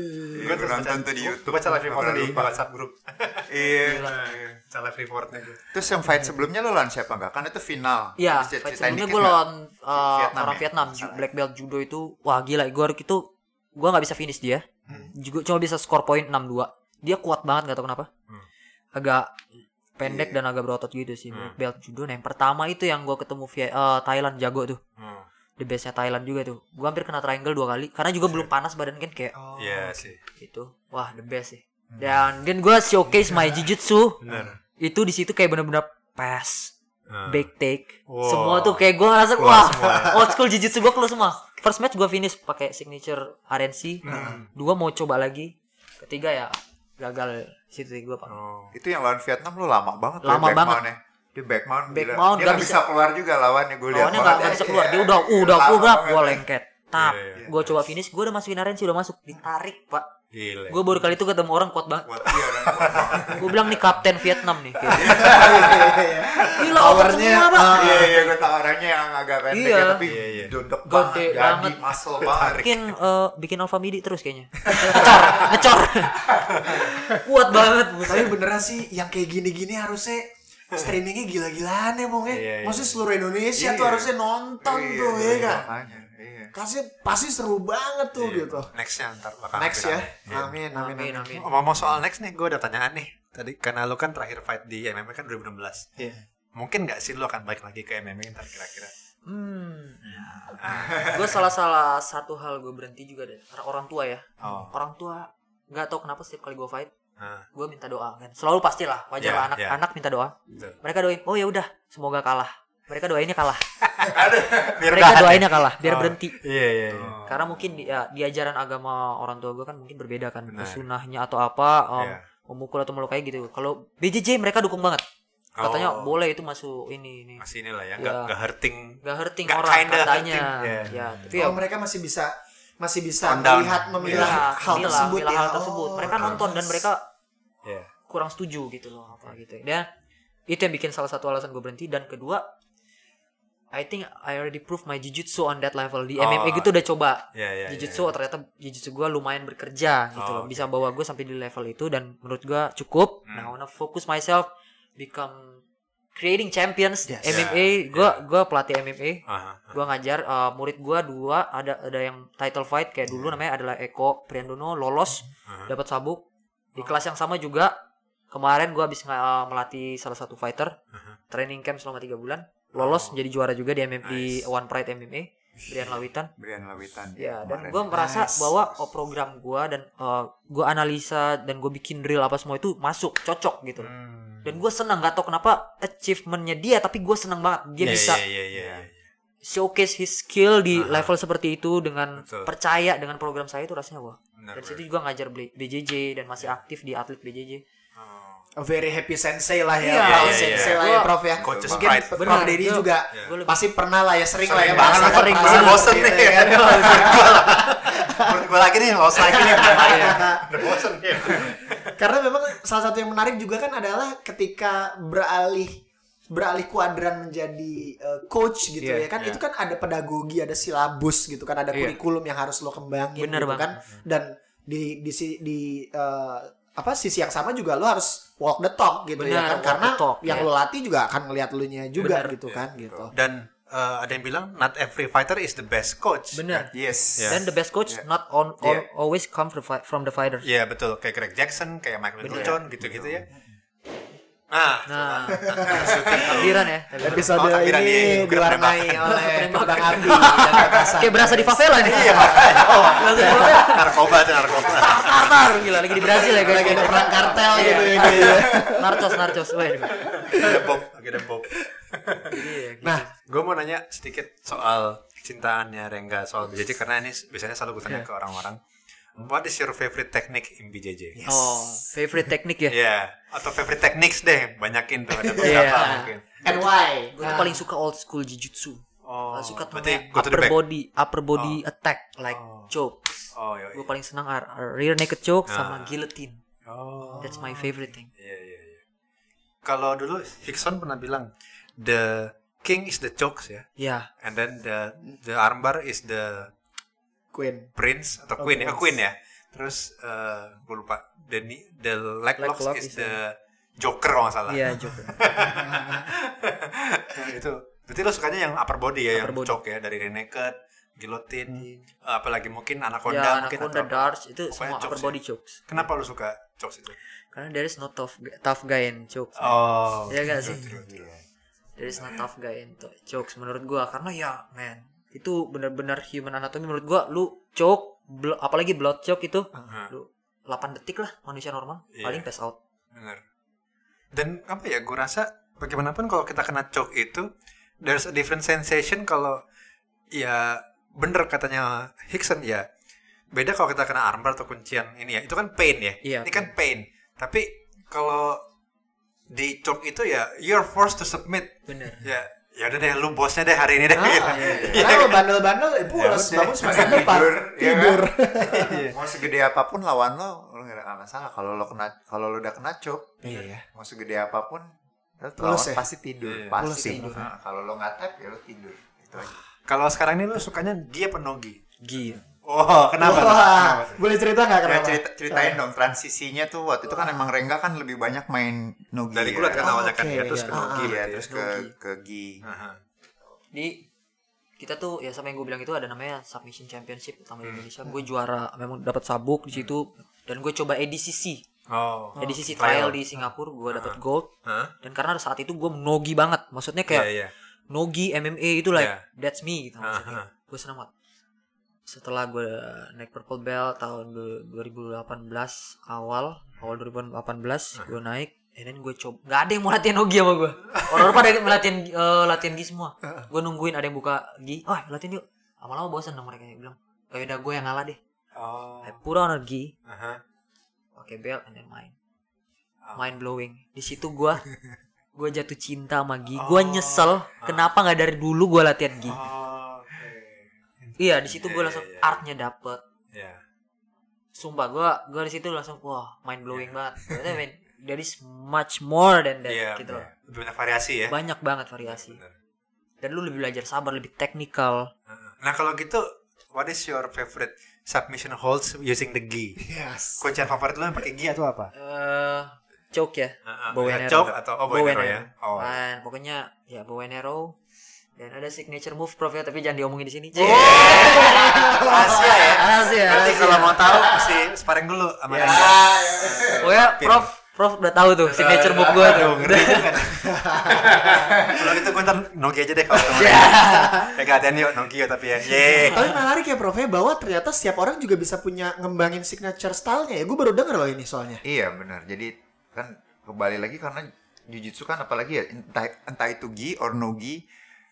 S4: Gue nonton tuh di YouTube.
S3: Gue baca live reportnya di. WhatsApp grup.
S4: Iya.
S3: Baca live reportnya gue.
S4: Terus yang fight sebelumnya lo lawan siapa enggak? Kan itu final.
S1: Iya, fight sebelumnya gue
S4: nggak?
S1: lawan uh,
S4: Vietnam
S1: orang
S4: ya?
S1: Vietnam, black belt judo itu, wah gila, gue itu gue nggak bisa finish dia, juga cuma bisa skor poin 6-2 Dia kuat banget, gak tau kenapa.
S3: Hmm.
S1: Agak pendek dan agak berotot gitu sih
S3: Hmm.
S1: belt judo nah yang pertama itu yang gue ketemu via eh, Thailand jago tuh
S3: Hmm.
S1: The bestnya Thailand juga tuh gue hampir kena triangle dua kali karena juga belum panas badan kan kayak
S2: Oh.
S3: Iya sih.
S1: itu wah the best sih dan dan gue showcase my jujutsu
S3: Bener.
S1: itu di situ kayak bener-bener pass
S3: Hmm.
S1: back take
S3: Wow.
S1: semua tuh kayak gue ngerasa
S3: Keluar
S1: wah
S3: semua ya.
S1: old school jujutsu gue keluar semua first match gue finish pakai signature RNC
S3: Hmm.
S1: dua mau coba lagi ketiga ya gagal situ gue pak
S3: Oh.
S4: Itu yang lawan Vietnam lu lama banget
S1: Lama
S4: back
S1: banget.
S4: Dia back mount,
S1: Back
S4: gila.
S1: mount
S4: dia
S1: nggak
S4: bisa.
S1: bisa.
S4: keluar juga lawannya gue lihat.
S1: lawannya nggak nggak bisa keluar dia udah udah udah
S4: banget.
S1: gue lengket tak
S3: Iya, iya.
S1: gue coba finish gue udah masukin RNC udah masuk ditarik pak
S3: Gile.
S1: gue baru kali itu ketemu orang kuat banget
S4: kuat banget.
S1: gue bilang nih kapten Vietnam nih gila
S2: Powernya,
S1: semua
S2: ah,
S4: Iya iya gue tau orangnya yang agak pendek
S1: Iya.
S4: ya, tapi
S3: Iya, iya.
S4: duduk
S1: Gede
S4: banget, jadi
S1: banget.
S4: muscle banget.
S1: bikin eh, bikin alpha midi terus kayaknya ngecor ngecor kuat banget.
S2: Tapi beneran sih yang kayak gini-gini harusnya streamingnya gila-gilaan ya Bung ya.
S3: Iya, iya.
S2: Maksudnya seluruh Indonesia
S4: Iya.
S2: tuh harusnya nonton
S4: Iya,
S2: tuh ya
S4: iya,
S2: kan.
S4: makanya, iya.
S2: Kasih pasti seru banget tuh
S3: Iya.
S2: gitu.
S3: Nextnya ntar bakal
S2: Next ya.
S3: Iya.
S2: Amin, amin,
S1: amin
S2: amin.
S1: amin
S3: Ngomong soal next nih, gue ada tanyaan nih. Tadi karena lu kan terakhir fight di MMA kan 2016.
S2: Iya.
S3: Mungkin nggak sih lu akan balik lagi ke MMA ntar kira-kira?
S1: hmm gue salah salah satu hal gue berhenti juga deh karena orang tua ya
S3: Oh.
S1: orang tua nggak tahu kenapa setiap kali gue fight
S3: Nah,
S1: gue minta doa kan selalu pastilah wajar
S3: Iya,
S1: lah anak
S3: iya.
S1: anak minta doa
S3: betul.
S1: mereka doain oh ya udah semoga kalah mereka doainnya kalah
S3: Biar
S1: mereka doainnya kalah biar
S3: Oh.
S1: berhenti
S3: Iya, iya, iya.
S1: karena mungkin ya, di ajaran agama orang tua gue kan mungkin berbeda kan
S3: Benar.
S1: sunahnya atau apa um,
S3: Iya.
S1: memukul atau melukai gitu kalau BJJ mereka dukung banget katanya
S3: Oh.
S1: boleh itu masuk ini ini
S3: Masih inilah ya,
S1: Iya.
S3: nggak nggak hurting.
S1: gak hurting
S3: Nggak
S1: orang
S3: kinda
S1: katanya
S3: hurting, iya.
S1: ya tapi
S2: Oh,
S1: ya
S2: mereka masih bisa masih bisa melihat memilah
S1: Iya,
S2: hal tersebut
S1: milah
S2: ya.
S1: hal tersebut. mereka
S2: Oh,
S1: nonton dan mereka
S3: Iya.
S1: kurang setuju gitu loh apa gitu dan itu yang bikin salah satu alasan gue berhenti. Dan kedua I think I already prove my jujutsu on that level. Di
S3: Oh.
S1: MMA gitu udah coba.
S3: Iya, iya.
S1: jujutsu ternyata jujutsu gue lumayan bekerja gitu
S3: Oh,
S1: loh bisa bawa gue sampai di level itu dan menurut gue cukup.
S3: Hmm.
S1: nah I wanna focus myself become creating champions
S2: Yes.
S1: MMA gue gue pelatih MMA
S3: Aha.
S1: gue ngajar uh, murid gue dua. Ada ada yang title fight kayak dulu namanya adalah Eko Priandono lolos.
S3: Aha.
S1: dapat sabuk di kelas yang sama juga kemarin gue habis melatih salah satu fighter
S3: Aha.
S1: training camp selama tiga bulan lolos
S3: Oh.
S1: jadi juara juga di MMA
S3: Nice.
S1: One Pride MMA Brian Lawitan
S4: Brian Lawitan.
S1: ya dan gue merasa
S2: Nice.
S1: bahwa oh, program gue dan uh, gue analisa dan gue bikin drill apa semua itu masuk cocok gitu
S3: Hmm.
S1: dan gue senang gak tau kenapa achievementnya dia tapi gue senang banget dia
S3: Iya,
S1: bisa
S3: Iya, iya, iya. iya.
S1: showcase his skill di
S3: Aha.
S1: level seperti itu dengan
S3: Betul.
S1: percaya dengan program saya itu rasanya wah
S3: Benar,
S1: dari
S3: benar.
S1: situ juga ngajar BJJ dan masih aktif di atlet BJJ
S3: Oh.
S2: A very happy sensei lah ya,
S1: Iya,
S2: Prof.
S3: iya,
S2: sensei
S1: iya.
S2: lah ya, Prof ya.
S3: Coach's
S2: Mungkin
S3: pride.
S2: Prof
S1: Benar.
S2: Dedi juga
S1: Gua lebih-
S2: pasti pernah lah ya sering, lah ya
S3: Sering banget,
S2: merasakan
S1: sering banget.
S3: bosen nih. Menurut gue lagi nih, lost lagi nih. Udah bosen nih.
S2: Karena memang salah satu yang menarik juga kan adalah ketika beralih beralih kuadran menjadi uh, coach gitu
S1: Iya,
S2: ya kan
S3: iya.
S2: itu kan ada pedagogi ada silabus gitu kan ada
S1: Iya.
S2: kurikulum yang harus lo kembangin
S1: Bener
S2: gitu
S1: banget.
S2: kan dan di di di uh, apa sisi yang sama juga lo harus walk the talk gitu ya
S1: Bener,
S2: kan
S1: walk
S2: karena
S1: the talk,
S2: yang
S1: iya.
S2: lo latih juga akan ngeliat lu nya juga
S1: Bener.
S2: gitu kan gitu
S3: Dan eh, ada yang bilang, not every fighter is the best coach.
S1: bener
S4: Yes.
S3: Iya.
S1: dan the best coach
S4: Yeah.
S1: not on
S4: Yeah.
S1: al- always come from, the fighter
S3: Iya betul, kayak Greg Jackson, kayak Mike
S1: Bener.
S3: Middleton, gitu-gitu ya. Nah,
S1: nah
S3: syuting
S1: takbiran ya
S2: episode
S3: Oh,
S2: ini diwarnai oleh kembang api dan
S1: kayak berasa di favela nih
S3: Iya, makanya. Oh, narkoba tuh narkoba.
S1: Tartar gila lagi di Brazil ya guys
S2: lagi ada perang kartel
S1: Iya.
S2: gitu ya gitu.
S1: narcos narcos weh
S3: Ada lagi ada.
S1: Iya.
S3: Nah, gue mau nanya sedikit soal kecintaannya Rengga soal BJJ karena ini biasanya selalu gue tanya
S1: Iya.
S3: ke orang-orang. What is your favorite technique in BJJ?
S1: oh favorite teknik ya
S3: Iya, atau favorite techniques deh, banyakin tuh ada
S1: Iya.
S3: beberapa mungkin.
S2: and why
S1: gue tuh paling suka old school jujutsu
S3: Oh,
S1: suka tuh upper body upper body attack like
S3: Oh.
S1: choke
S3: Oh, iya.
S1: gue paling senang are- are rear naked choke
S3: Ah.
S1: sama guillotine
S3: Oh.
S1: that's my favorite thing
S3: Iya, iya, iya. Kalau dulu Hickson pernah bilang the king is the chokes ya,
S1: ya
S3: and then the the armbar is the
S2: queen
S3: prince atau
S2: Oh,
S3: queen ya,
S2: prince.
S3: queen ya. Terus eh gue lupa the the leg,
S1: Leg
S3: locks
S1: lock
S3: is
S1: is
S3: the joker kalau nggak salah.
S1: iya joke
S3: Nah, itu berarti lo sukanya yang upper body ya,
S1: Upper
S3: yang
S1: body.
S3: choke ya dari rear naked, guillotine, eh, apalagi mungkin anaconda
S1: ya
S3: mungkin
S1: anaconda darts itu semua
S3: chokes
S1: upper
S3: ya.
S1: body chokes
S3: Kenapa lu suka chokes itu?
S1: karena there is no tough tough guy in chokes
S3: Oh.
S1: Iya gak sih?
S3: true, true,
S1: there is no tough guy in chokes menurut gua karena ya man itu benar-benar human anatomy menurut gua lu choke blo- apalagi blood choke itu
S3: Hah,
S1: lu 8 detik lah manusia normal
S3: Iya.
S1: paling pass out
S3: bener. Dan apa ya, gue rasa bagaimanapun kalau kita kena choke itu, there's a different sensation kalau ya bener katanya Hickson ya. Beda kalau kita kena armbar atau kuncian ini ya, itu kan pain ya.
S1: Iya,
S3: ini kan pain. Tapi kalau di choke itu ya, you're forced to submit.
S1: bener
S3: Ya, ya udah deh, lu bosnya deh hari ini deh.
S2: Ah,
S3: gitu.
S2: iya. Karena bandel-bandel, eh, pulas,
S3: Ya udah.
S2: bangun semester depan.
S4: tidur, ya kan?
S2: Tidur.
S4: mau segede apa pun lawan lo lo nggak ada masalah kalau lo kena kalau lo udah kena cop
S2: Iya ya.
S4: mau segede apa pun
S2: lo
S4: lawan
S2: ya?
S4: pasti tidur
S3: Iya.
S4: Pasti
S2: tidur.
S4: Nah, kalau lo nggak tap ya lo tidur itu aja
S3: Kalau sekarang ini lu sukanya dia penogi.
S1: Gi
S3: Oh, kenapa?
S2: Wah, boleh cerita nggak
S4: Ya,
S2: kenapa?
S4: cerita, ceritain dong transisinya tuh waktu itu kan emang Rengga kan lebih banyak main nogi
S3: Dari
S4: ya.
S3: gulat kan
S2: Oh,
S3: awalnya kan ya, terus
S2: iya.
S3: ke nogi
S2: Ah,
S4: Iya,
S3: berarti
S4: terus
S3: ya.
S4: ke ke gi.
S3: Aha.
S1: di kita tuh ya sama yang gue bilang itu ada namanya submission championship sama di Indonesia gue juara memang dapat sabuk di situ dan gue coba EDCC
S3: Oh.
S1: EDCC
S3: trial.
S1: trial di Singapura gue dapat gold dan karena saat itu gue nogi banget maksudnya kayak
S3: Iya, iya.
S1: nogi MMA itu like
S3: Iya.
S1: that's me gitu maksudnya gue seneng banget setelah gue naik purple belt tahun du- 2018 awal awal 2018 gue naik and then gue coba nggak ada yang mau latihan nogi sama gue orang-orang pada latihan eh, latihan gi semua. Gue nungguin ada yang buka gi oh latihan yuk. Lama-lama bosan dong mereka bilang oh udah gue yang ngalah deh.
S3: Oh.
S1: I put on a gi
S3: Aha.
S1: pakai belt and then main.
S3: Oh.
S1: mind blowing. Di situ gue gue jatuh cinta sama gi. Gue nyesel kenapa nggak dari dulu gue latihan gi?
S3: Oh.
S1: Iya di situ gue
S3: Iya,
S1: langsung
S3: iya, iya.
S1: artnya dapet
S3: Iya.
S1: sumpah gue gue di situ langsung wah mind blowing banget Ternyata, man, there is much more than that
S3: Iya.
S1: gitu loh
S3: Lebih banyak variasi ya.
S1: banyak banget variasi
S3: Bener.
S1: dan lu lebih belajar sabar lebih teknikal
S3: Nah, kalau gitu what is your favorite submission holds using the gi?
S2: Yes.
S3: Kuncian favorit lu yang pakai gi atau apa?
S1: eh choke ya
S3: Heeh,
S1: bow and arrow.
S3: choke atau oh, bow and arrow ya. Oh.
S1: Dan pokoknya ya bow and arrow dan ada signature move prof ya tapi jangan diomongin di sini
S3: Rahasia ya.
S1: Rahasia,
S3: Nanti kalau mau tahu mesti sparring dulu sama
S2: Ya.
S3: Rengga.
S1: pokoknya prof prof udah tahu tuh signature move gue tuh
S3: Ngeri juga. Kalau gitu gue ntar nogi aja deh kalau ketemu.
S1: Ya.
S3: Kayak gantian yuk nogi yuk tapi ya. Yeay.
S2: Tapi menarik ya Prof ya bahwa ternyata setiap orang juga bisa punya ngembangin signature style-nya ya. Gue baru denger loh ini soalnya.
S4: Iya benar. Jadi kan kembali lagi karena jujitsu kan apalagi ya entah entah itu gi or no gi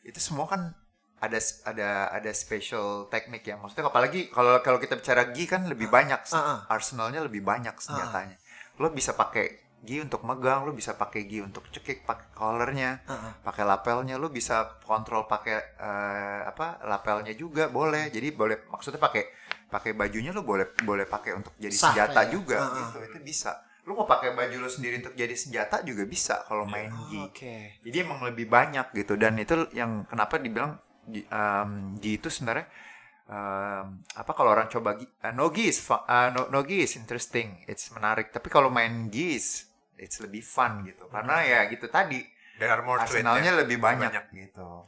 S4: itu semua kan ada ada ada special teknik ya. Maksudnya apalagi kalau kalau kita bicara gi kan lebih banyak
S2: Ah, ah.
S4: arsenalnya lebih banyak senjatanya. Lo bisa pakai gi untuk megang, lo bisa pakai gi untuk cekik, pakai collarnya,
S2: Ah,
S4: pakai lapelnya, lo bisa kontrol pakai eh, apa lapelnya juga boleh. Jadi boleh maksudnya pakai pakai bajunya lo boleh boleh pakai untuk jadi
S2: Sah
S4: senjata
S2: ya.
S4: juga
S2: Ah, ah.
S4: gitu. Itu bisa. Lo mau pakai baju lo sendiri untuk jadi senjata juga bisa kalau main gi.
S2: Oke.
S4: Jadi emang lebih banyak gitu dan itu yang kenapa dibilang gi, um, gi itu sebenarnya um, apa kalau orang coba gi, uh, no gi is uh, no, no gi is interesting, it's menarik. Tapi kalau main gi is it's lebih fun gitu. Karena ya gitu tadi
S3: There are more
S4: arsenalnya
S3: ya.
S4: lebih banyak,
S3: Banyak.
S4: gitu.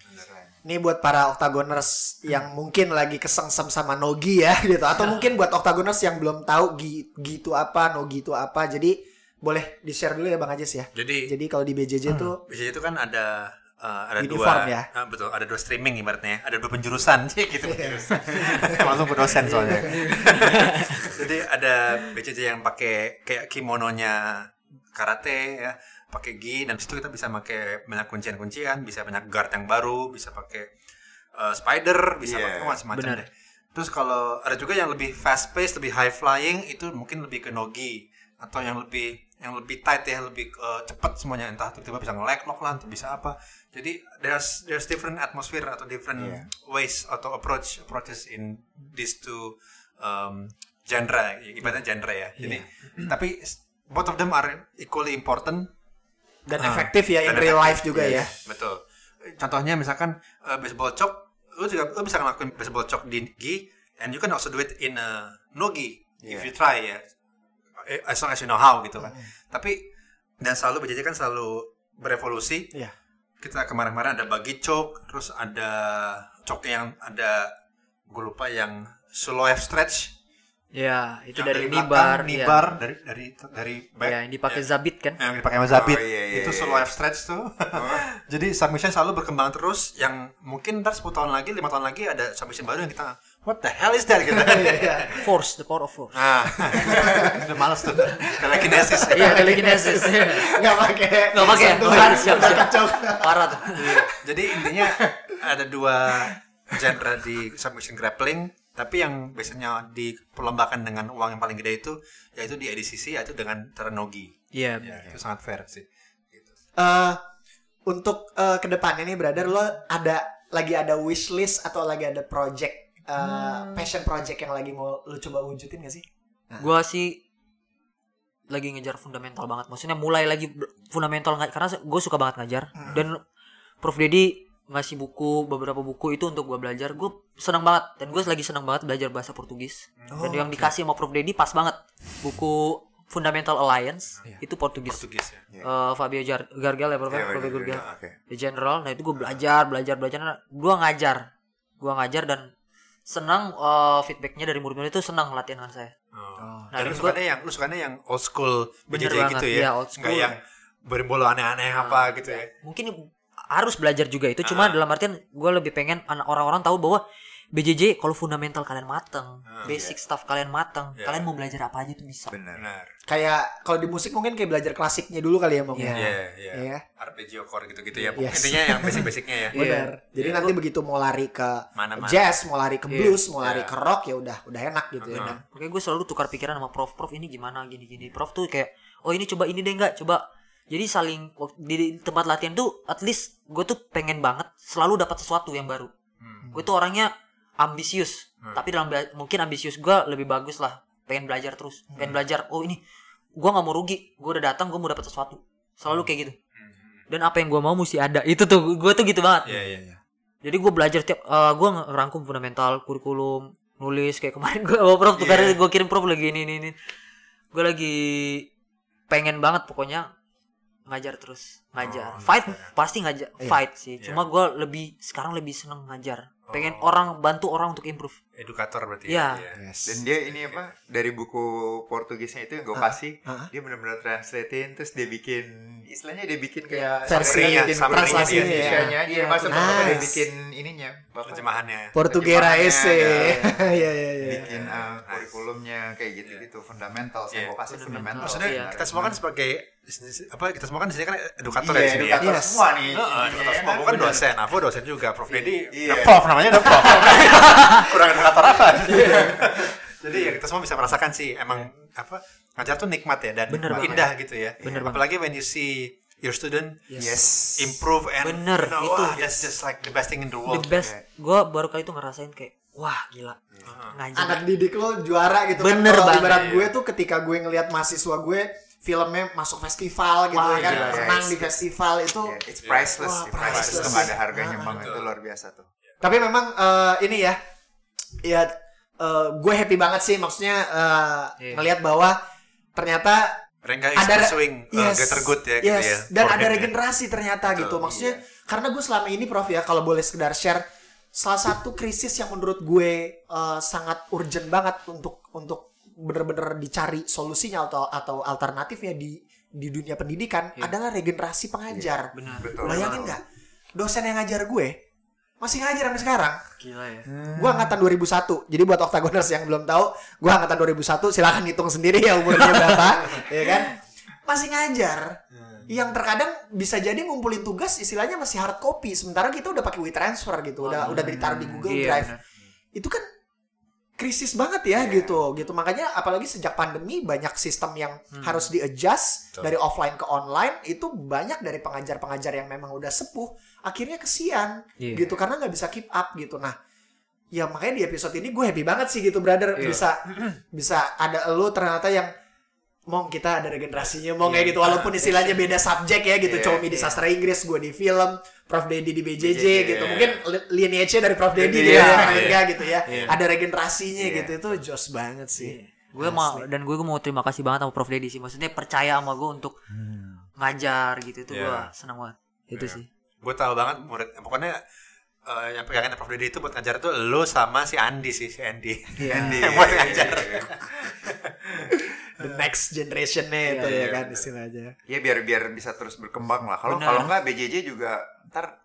S2: Ini buat para octagoners yang mungkin lagi kesengsem sama Nogi ya gitu atau mungkin buat octagoners yang belum tahu gi, gi itu apa, Nogi itu apa. Jadi boleh di-share dulu ya Bang Ajes ya.
S3: Jadi
S2: Jadi kalau di BJJ tuh
S3: di situ kan ada eh, ada
S2: Uniform
S3: dua
S2: ya?
S3: ah, betul ada dua streaming ibaratnya ada dua penjurusan sih gitu penjurusan langsung ke dosen soalnya jadi ada BCJ yang pakai kayak kimononya karate ya pakai gi dan situ kita bisa pakai banyak kuncian-kuncian bisa banyak guard yang baru bisa pakai eh, spider bisa
S4: Iya,
S3: pakai macam-macam deh. Terus kalau ada juga yang lebih fast pace lebih high flying itu mungkin lebih ke nogi atau yang lebih yang lebih tight ya lebih eh, cepat semuanya. Entah tiba-tiba bisa nge lock lah atau bisa apa. Jadi there's there's different atmosphere atau different
S4: Iya.
S3: ways atau approach approaches in these two um, genre. Ibaratnya genre ya. Jadi tapi both of them are equally important
S2: dan
S3: Ah,
S2: efektif ya in real life juga ya.
S3: yes, betul. Contohnya misalkan uh, baseball chop lu juga lu bisa ngelakuin baseball chop di gi and you can also do it in a no gi if
S4: Yeah.
S3: you try ya. Eh, as long as you know how gitu kan tapi dan selalu BJJ kan selalu berevolusi.
S2: Iya.
S3: kita kemarin-kemarin ada bagi choke terus ada choke yang ada gue lupa yang slow F stretch
S1: Ya, itu
S3: yang
S1: dari,
S3: belakang,
S1: Nibar.
S3: nibar dari dari dari
S1: Ya,
S3: back
S1: yang dipakai Zabit kan?
S3: yang dipakai sama Zabit
S4: Oh, iya, iya,
S3: itu
S4: iya,
S3: slow
S4: iya.
S3: F stretch tuh jadi submission selalu berkembang terus yang mungkin ntar 10 tahun lagi lima tahun lagi ada submission baru yang kita what the hell is that gitu
S1: Force, the power of force.
S3: nah udah males tuh telekinesis
S1: Iya, telekinesis.
S2: Nggak pakai.
S1: Nggak pakai. Bukan, siap, siap. Parah tuh.
S3: jadi intinya ada dua genre di submission grappling tapi yang biasanya diperlombakan dengan uang yang paling gede itu yaitu di ADCC yaitu dengan cara nogi
S1: Iya.
S3: ya, itu sangat fair sih.
S2: Eh, untuk eh, ke depannya nih brother lo ada lagi ada wish list atau lagi ada project eh, passion project yang lagi mau lo coba wujudin gak sih?
S1: Gua sih lagi ngejar fundamental banget. Maksudnya mulai lagi fundamental karena gue suka banget ngajar. Dan Prof. Dedi ngasih buku beberapa buku itu untuk gue belajar. Gue senang banget dan gue lagi senang banget belajar bahasa Portugis. dan yang dikasih sama Prof Dedi pas banget buku Fundamental Alliance itu Portugis.
S3: Portugis ya
S1: Eh, Fabio Jar Gargal ya Prof?
S4: Iya,
S1: Fabio
S4: iya,
S1: Gargal.
S4: iya, oke.
S1: The General. Nah itu gue belajar, belajar, belajar. Gue ngajar, gue ngajar dan senang eh, feedbacknya dari murid-murid itu senang latihan dengan saya.
S3: Oh.
S1: Nah,
S3: Dan lu
S1: dan
S3: sukanya yang lu sukanya yang old school
S1: Bener banget,
S3: gitu ya.
S1: iya, old
S3: Nggak
S1: school.
S3: yang berimbolo aneh-aneh apa gitu ya.
S1: Mungkin harus belajar juga itu. Cuma
S3: Ah.
S1: dalam artian gue lebih pengen anak orang-orang tahu bahwa BJJ kalau fundamental kalian mateng,
S3: Ah,
S1: basic stuff kalian mateng,
S3: Iya.
S1: kalian mau belajar apa aja itu bisa.
S4: Benar.
S2: Kayak kalau di musik mungkin kayak belajar klasiknya dulu kali ya mungkin.
S1: Iya.
S3: Iya, iya.
S2: Iya.
S3: Arpeggio chord gitu-gitu ya.
S2: Yes.
S3: Intinya yang basic-basicnya ya.
S1: Iya.
S2: Benar. Jadi nanti begitu mau lari ke
S3: Mana-mana.
S2: jazz, mau lari ke blues, mau lari
S3: Iya.
S2: ke rock ya udah udah enak gitu ya.
S3: Uh-huh.
S2: kan.
S1: Makanya gue selalu tukar pikiran sama prof. Prof ini gimana gini-gini. Prof tuh kayak, oh ini coba ini deh enggak, coba. Jadi saling di tempat latihan tuh, at least gue tuh pengen banget selalu dapat sesuatu yang baru.
S3: Hmm.
S1: Gue tuh orangnya ambisius,
S3: Hmm.
S1: tapi dalam mungkin ambisius gue lebih bagus lah. Pengen belajar terus,
S3: Hmm.
S1: pengen belajar. Oh ini, gue nggak mau rugi. Gue udah datang, gue mau dapat sesuatu. Selalu kayak gitu.
S3: Hmm.
S1: Dan apa yang gue mau mesti ada. Itu tuh, gue tuh gitu banget.
S3: Iya, iya, iya.
S1: Jadi gue belajar tiap, eh gue ngerangkum fundamental, kurikulum, nulis kayak kemarin gue bawa prof tuh
S3: Iya.
S1: gue kirim prof lagi ini ini ini. Gue lagi pengen banget pokoknya ngajar terus ngajar.
S3: Oh,
S1: fight pasti ngajar,
S2: Iya.
S1: fight sih.
S3: Iya.
S1: Cuma gue lebih sekarang lebih seneng ngajar. Pengen
S3: Oh.
S1: orang bantu orang untuk improve.
S3: Edukator berarti
S1: Iya.
S3: ya.
S2: Yes.
S4: Dan dia ini apa dari buku Portugisnya itu yang gue
S2: Ah,
S4: kasih,
S2: ah.
S4: dia benar-benar translatein terus dia bikin istilahnya dia bikin kayak
S2: Versi
S4: summary-nya, bikin
S3: summary-nya
S4: translasi
S2: dia,
S4: Indonesianya,
S1: iya.
S4: dia masuk
S2: Nice.
S4: apa dia bikin ininya?
S3: Terjemahannya.
S2: Portugera ese.
S4: ya.
S2: Iya iya iya.
S4: bikin uh, kurikulumnya kayak gitu-gitu fundamental
S3: Iya.
S4: yang gue kasih fundamental.
S3: Maksudnya
S1: Iya.
S3: kita semua kan sebagai apa kita semua kan di sini kan edukator
S4: Iya,
S3: ya di sini ya.
S4: edukator
S2: Yes.
S4: semua nih.
S3: Heeh,
S4: Iya,
S3: edukator semua.
S4: kan?
S3: Kan
S4: Bener.
S3: dosen, aku dosen juga. Prof Dedi,
S4: Iya.
S3: udah prof namanya udah prof. Kurang edukator apa? Jadi ya kita semua bisa merasakan sih emang apa ngajar tuh nikmat ya dan
S1: Bener banget.
S3: indah gitu ya.
S1: Bener banget.
S3: Apalagi when you see your student
S4: Yes.
S3: improve and
S1: Bener,
S3: you know,
S1: itu.
S3: wah, that's just like the best thing in the
S1: The
S3: world.
S1: best. Gue baru kali itu ngerasain kayak, wah gila. Ngajar.
S2: Anak didik lo juara gitu
S1: Bener
S2: kan. Kalau
S1: banget.
S2: ibarat gue tuh ketika gue ngelihat mahasiswa gue filmnya masuk festival gitu
S1: Wah,
S2: kan.
S4: gila.
S2: Senang
S4: Yes.
S2: di festival itu.
S4: Yeah, it's priceless,
S2: Wah,
S4: priceless.
S2: priceless
S4: Itu ada harganya
S2: Ah,
S4: bang,
S3: betul.
S4: itu luar biasa tuh.
S2: Tapi memang eh, ini ya, ya eh, gue happy banget sih maksudnya eh,
S1: Iya.
S2: ngelihat bahwa ternyata
S3: Rengga is
S2: Ada-
S3: pursuing uh, greater good ya gitu
S2: yes.
S3: ya.
S2: Dan ada
S3: him ya.
S2: regenerasi ternyata
S3: Betul,
S2: gitu. Maksudnya
S4: iya.
S2: karena gue selama ini Prof ya kalau boleh sekedar share salah satu krisis yang menurut gue eh, sangat urgent banget untuk untuk bener-bener dicari solusinya atau atau alternatifnya di di dunia pendidikan
S1: Iya.
S2: adalah regenerasi pengajar.
S1: Benar.
S4: Betul.
S2: Bayangin nggak dosen yang ngajar gue masih ngajar sampai sekarang.
S1: Gila ya.
S2: Gue angkatan 2001. Jadi buat Octagoners yang belum tahu, gue angkatan 2001. Silahkan hitung sendiri ya umurnya berapa, ya kan? Masih ngajar. Yang terkadang bisa jadi ngumpulin tugas istilahnya masih hard copy, sementara kita udah pakai WeTransfer gitu, udah udah ditaruh di Google
S1: Iya,
S2: Drive. Itu kan krisis banget ya gitu gitu makanya apalagi sejak pandemi banyak sistem yang harus di adjust
S3: Betul.
S2: dari offline ke online itu banyak dari pengajar-pengajar yang memang udah sepuh akhirnya kesian
S1: Iya.
S2: gitu karena nggak bisa keep up gitu nah ya makanya di episode ini gue happy banget sih gitu brother
S1: Iya.
S2: bisa bisa ada lo ternyata yang mong kita ada regenerasinya mong
S1: Iya.
S2: ya gitu walaupun istilahnya beda subjek ya gitu
S4: Iya,
S2: Comi di
S4: iya.
S2: sastra Inggris gue di film Prof Dedi di BJJ
S4: BJJ,
S2: gitu
S4: iya.
S2: mungkin li- lineage dari Prof Dedi
S4: Iya,
S2: gitu ya
S4: iya.
S2: enggak gitu ya
S1: Iya.
S2: ada regenerasinya
S4: Iya.
S2: gitu itu jos banget sih
S1: gue mau dan gue mau terima kasih banget sama Prof Dedi sih maksudnya percaya sama gue untuk ngajar gitu itu gue
S3: Iya.
S1: senang banget itu
S3: Iya.
S1: sih
S3: gue tahu banget murid pokoknya eh, yang pegangan Prof Didi itu buat ngajar tuh lo sama si Andi sih si Andy.
S1: Iya.
S4: Andy,
S3: Yang
S4: iya,
S3: buat
S4: iya,
S3: ngajar.
S4: iya.
S2: the next generationnya itu
S4: Iya,
S2: ya kan
S4: benar.
S2: istilahnya
S4: Ya biar biar bisa terus berkembang lah. Kalau kalau nggak BJJ juga ntar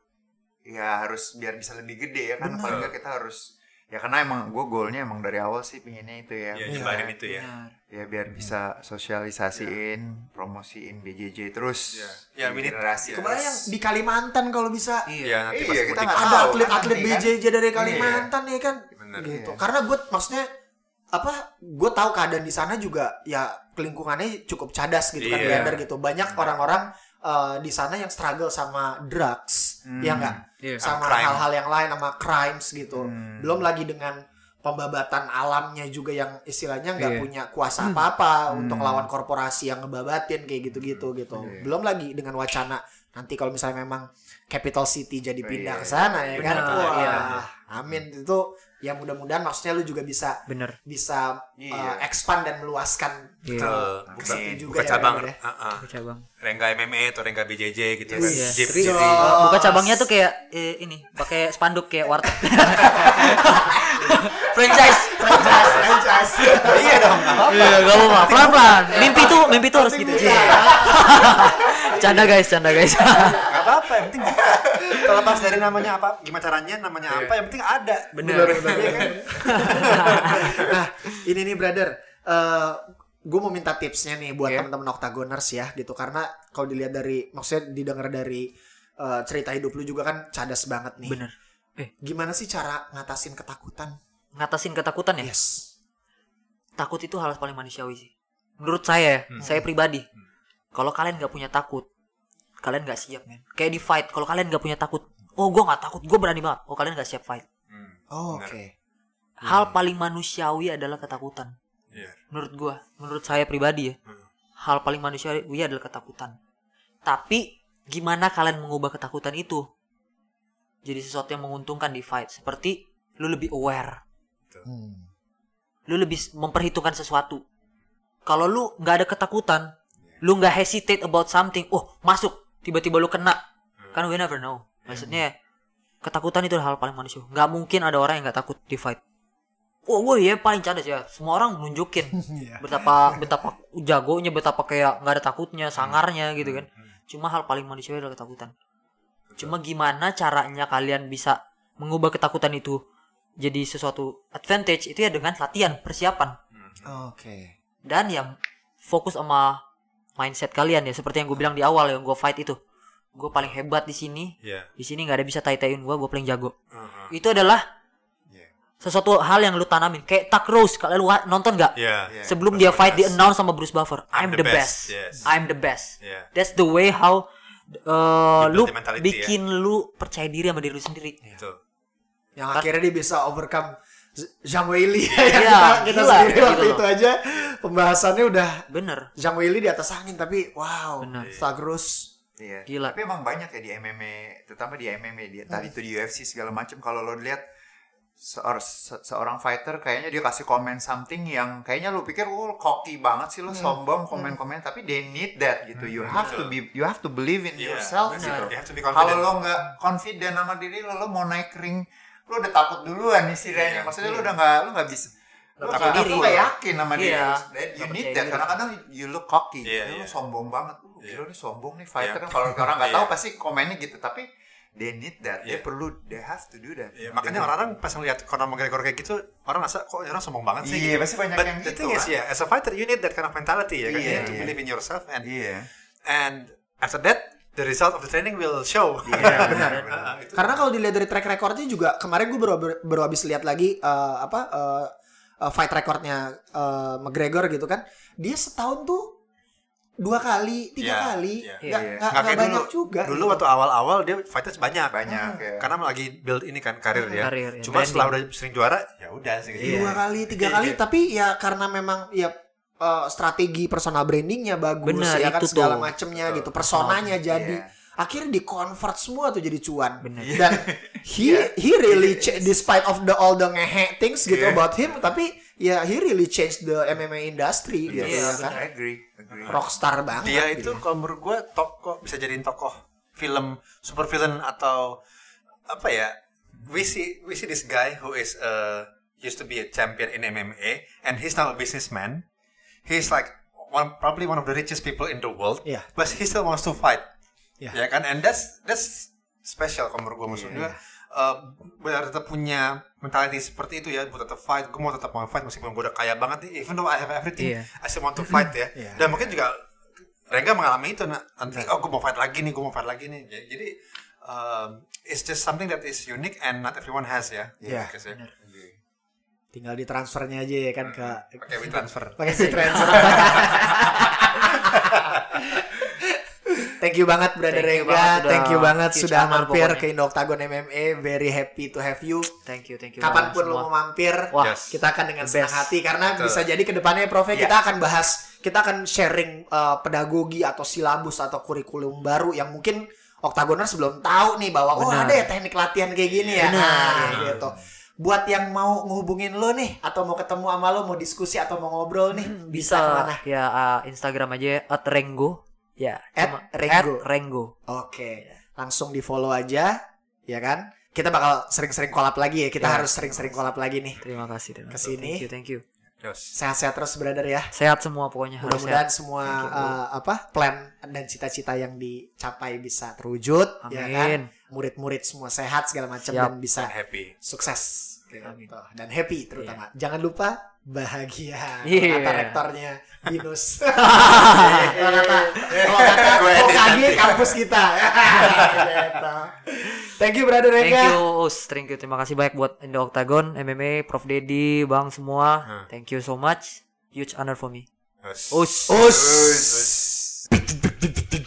S4: ya harus biar bisa lebih gede ya kan.
S2: Benar.
S4: Paling nggak kita harus ya karena emang gue goalnya emang dari awal sih pinginnya itu ya.
S3: Ya,
S2: Iya.
S3: nyebarin itu ya.
S1: Benar.
S4: Ya biar bisa sosialisasiin, promosiin BJJ terus.
S3: Iya. Ya, ini-
S4: generasi.
S2: kebayang di Kalimantan kalau bisa
S1: Iya.
S3: Ya, nanti
S4: Iya, kita nggak
S2: ada
S4: kan
S2: atlet-atlet
S4: kan.
S2: BJJ dari Kalimantan ya kan
S3: Bener.
S2: gitu
S4: Iya.
S2: karena gue maksudnya apa gue tahu keadaan di sana juga ya lingkungannya cukup cadas gitu kan
S3: Iya.
S2: beredar gitu banyak orang-orang eh, di sana yang struggle sama drugs
S4: Hmm.
S2: ya enggak
S1: Iya.
S2: sama hal-hal yang lain sama crimes gitu
S4: Hmm.
S2: belum lagi dengan pembabatan alamnya juga yang istilahnya nggak
S1: Iya.
S2: punya kuasa apa-apa
S4: Hmm.
S2: untuk lawan korporasi yang ngebabatin kayak gitu-gitu gitu
S4: Iya.
S2: belum lagi dengan wacana nanti kalau misalnya memang capital city jadi
S4: Oh,
S2: pindah
S4: iya.
S2: ke sana ya kan wah
S1: iya.
S2: amin itu ya mudah-mudahan maksudnya lu juga bisa
S1: Bener.
S2: bisa
S4: Iya.
S2: uh, expand dan meluaskan
S1: Iya.
S3: Betul.
S2: ke
S3: Buka,
S2: situ juga
S3: buka
S2: ya,
S3: cabang
S2: ya.
S3: uh-uh.
S1: Buka cabang.
S3: Rengga MMA atau Rengga BJJ gitu kan.
S2: Iya.
S3: Jeep,
S1: Tapi
S3: Jeep.
S2: Jos.
S1: buka cabangnya tuh kayak eh, ini, pakai spanduk kayak warteg. Franchise.
S2: franchise
S3: Iya dong.
S1: Iya, gak apa-apa. Pelan-pelan. Mimpi tuh, mimpi tuh harus gitu. canda guys, canda guys.
S3: Gak apa-apa, yang penting buka. Terlepas dari namanya apa, gimana caranya, namanya apa, yang penting ada.
S1: Bener.
S3: Iya kan?
S2: nah ini nih brother gue mau minta tipsnya nih buat
S1: Oke.
S2: teman-teman octagoners ya gitu karena kalau dilihat dari maksudnya didengar dari uh, cerita hidup lu juga kan cadas banget nih
S1: Bener.
S2: gimana sih cara ngatasin ketakutan
S1: Ngatasin ketakutan ya.
S2: yes
S1: Takut itu hal paling manusiawi sih. Menurut saya, ya, saya pribadi. Kalau kalian gak punya takut, kalian gak siap men. Kayak di fight, kalau kalian gak punya takut, oh gue gak takut, gue berani banget. Oh kalian gak siap fight.
S3: Hmm,
S2: oh, oke
S1: Hal paling manusiawi adalah ketakutan.
S3: Iya.
S1: menurut gua menurut saya pribadi ya
S3: Hmm.
S1: hal paling manusiawi adalah ketakutan tapi gimana kalian mengubah ketakutan itu jadi sesuatu yang menguntungkan di fight seperti lu lebih aware
S2: Hmm.
S1: lu lebih memperhitungkan sesuatu kalau lu nggak ada ketakutan lu nggak hesitate about something oh masuk. Tiba-tiba lu kena. Kan we never know. Maksudnya ketakutan itu hal paling manusiawi nggak mungkin ada orang yang nggak takut di fight. Oh gue ya paling cadas ya. Semua orang nunjukin.
S2: Iya.
S1: betapa betapa jagonya betapa kayak nggak ada takutnya sangarnya gitu kan. cuma hal paling manusiawi adalah ketakutan. Cuma gimana caranya kalian bisa mengubah ketakutan itu jadi sesuatu advantage itu ya dengan latihan persiapan.
S2: Oke.
S1: Dan ya fokus sama mindset kalian ya seperti yang gue bilang di awal yang gue fight itu gue paling hebat di sini
S3: Iya.
S1: di sini nggak ada bisa tai-taiin gue gue paling jago
S3: Uh-huh.
S1: itu adalah
S3: Iya.
S1: sesuatu hal yang lu tanamin kayak Tuck Rose kalian lu nonton nggak
S3: Iya.
S4: Iya.
S1: sebelum dia fight di announce sama Bruce Buffer I'm, the, best,
S3: yes.
S1: I'm the best
S3: Iya.
S1: that's the way how uh, lu
S3: the mentality,
S1: bikin lu percaya diri sama diri lu sendiri
S3: Itu.
S2: yang akhirnya dia bisa overcome Zhang Weili
S1: Iya,
S2: kita, kita
S1: gila,
S2: sendiri
S1: gitu
S2: waktu
S1: loh.
S2: itu aja pembahasannya udah
S1: bener
S2: Zhang Weili di atas angin tapi wow
S1: Benar.
S2: Tagrus
S4: Iya.
S1: Gila.
S4: Tapi emang banyak ya di MMA, terutama di MMA dia tadi itu di UFC segala macam kalau lo lihat seor- se- seorang fighter kayaknya dia kasih komen something yang kayaknya lo pikir oh cocky banget sih lo sombong komen-komen tapi they need that gitu. You have to be you have to believe in
S3: Iya,
S4: yourself
S3: benar.
S4: gitu. Kalau lo nggak confident sama diri lo, lo mau naik ring, lo udah takut duluan
S3: Iya,
S4: istilahnya. Maksudnya lo udah nggak lo nggak bisa lo
S1: Nggak percaya
S4: lo
S1: diri.
S4: nggak yakin sama
S1: Iya,
S4: lo.
S1: nggak
S4: You need that
S1: diri.
S4: karena kadang you look cocky.
S3: Iya, iya.
S4: sombong banget. Lo
S3: Iya.
S4: gila nih sombong nih fighter.
S3: Iya.
S4: Kalau orang nggak tahu
S3: Iya.
S4: pasti komennya gitu. Tapi they need that. Dia
S3: Iya.
S4: perlu they have to do that.
S3: Iya, makanya orang-orang pas ngeliat Conor McGregor kayak gitu, orang rasa kok orang sombong banget sih.
S4: Iya,
S3: gitu.
S4: pasti banyak
S3: But
S4: yang gitu,
S3: is,
S4: kan?
S3: ya, as a fighter, you need that kind of mentality ya kan. You
S4: Iya,
S3: need to
S4: iya.
S3: believe in yourself and
S4: Iya.
S3: and after that, the result of the training will show.
S4: Iya, benar.
S3: Ah, itu.
S2: Karena kalau dilihat dari track recordnya juga kemarin gue baru baru habis lihat lagi eh, apa eh, fight recordnya eh, McGregor gitu kan. Dia setahun tuh dua kali, tiga
S3: Iya,
S2: kali,
S3: iya.
S2: nggak
S4: Iya.
S2: nggak
S3: kayak
S2: banyak
S3: dulu.
S2: juga.
S3: Dulu
S2: gitu.
S3: waktu awal-awal dia fighters banyak.
S4: Banyak ya.
S3: Karena lagi build ini kan karir ya.
S1: Karir, ya.
S3: Cuma setelah udah sering juara, ya udah sih. gitu.
S2: dua kali, tiga
S3: Iya.
S2: kali, tapi ya karena memang ya eh, strategi personal brandingnya bagus
S1: Benar,
S2: ya kan
S1: itu
S2: segala macemnya gitu, personanya jadi
S4: Iya.
S2: akhirnya di convert semua tuh jadi cuan
S1: Benar.
S2: dan he he really cha- despite of the all the ngehe things gitu
S4: Iya.
S2: about him tapi ya he really changed the MMA industry gitu
S4: Iya,
S2: ya kan
S4: I agree. agree.
S2: rockstar banget
S3: Dia itu
S2: gitu.
S3: kalau menurut gue tokoh bisa jadiin tokoh film super villain atau apa ya we see we see this guy who is uh used to be a champion in MMA and he's now a businessman. He's like one probably one of the richest people in the world.
S2: Yeah.
S3: But he still wants to fight.
S2: Yeah.
S3: Ya kan? And that's that's special kalau menurut gue maksudnya. Uh, benar tetap punya mentality seperti itu ya buat tetap fight gue mau tetap mau fight meskipun gue udah kaya banget nih even though I have everything
S1: Iya.
S3: I still want to fight ya
S2: Iya.
S3: dan mungkin juga Rengga mengalami itu nah, nanti oh gue mau fight lagi nih gue mau fight lagi nih Jadi- jadi um, it's just something that is unique and not everyone has ya
S2: Iya.
S3: Guys, ya.
S2: Tinggal di transfernya aja ya kan ke
S3: pakai WeTransfer transfer
S2: pakai si transfer. Thank you banget Brother
S1: Thank you
S2: Rega.
S1: banget,
S2: Thank you banget sudah mampir
S1: pokoknya.
S2: ke Indo Octagon MMA. Very happy to have you.
S1: Thank you, thank you.
S2: Kapan pun
S1: lo
S2: mau mampir,
S1: Wah,
S3: Yes.
S2: kita akan dengan senang hati karena
S3: Betul.
S2: bisa jadi ke depannya Prof
S3: Iya.
S2: kita akan bahas, kita akan sharing uh, pedagogi atau silabus atau kurikulum baru yang mungkin Octagoners belum tahu nih bahwa oh
S1: Benar.
S2: ada ya teknik latihan kayak gini ya.
S1: Benar.
S2: Nah, gitu. Buat yang mau ngehubungin lo nih atau mau ketemu sama lo, mau diskusi atau mau ngobrol nih, bisa,
S1: bisa
S2: ke mana?
S1: ya uh, Instagram aja at Rengo. Ya,
S2: At
S1: cuma-
S2: Rengo.
S1: at Rengo.
S2: Oke, langsung di follow aja, ya kan? Kita bakal sering-sering collab lagi ya. Kita
S1: Ya.
S2: harus sering-sering collab lagi nih.
S1: Terima kasih, terima kasih.
S2: Ke sini.
S1: Thank you, thank you.
S2: Sehat-sehat terus, brother ya.
S1: Sehat semua pokoknya harus
S2: Mudah-mudahan semua
S1: you,
S2: uh, apa plan dan cita-cita yang dicapai bisa terwujud, ya kan? Murid-murid semua sehat segala macam dan bisa
S3: And happy
S2: sukses.
S1: Amin.
S2: Gitu. Dan happy terutama. Jangan lupa bahagia.
S1: Iya.
S2: Kata rektornya Binus. Kalau kata kalau kata kampus kita. Gitu. Thank you brother
S1: Thank
S2: Rega.
S1: you, Us. Thank you. Terima kasih banyak buat Indo Octagon, MMA, Prof Dedi, Bang semua.
S3: Hmm.
S1: Thank you so much. Huge honor for me.
S3: Yes.
S1: Us.
S2: Us.
S3: Us.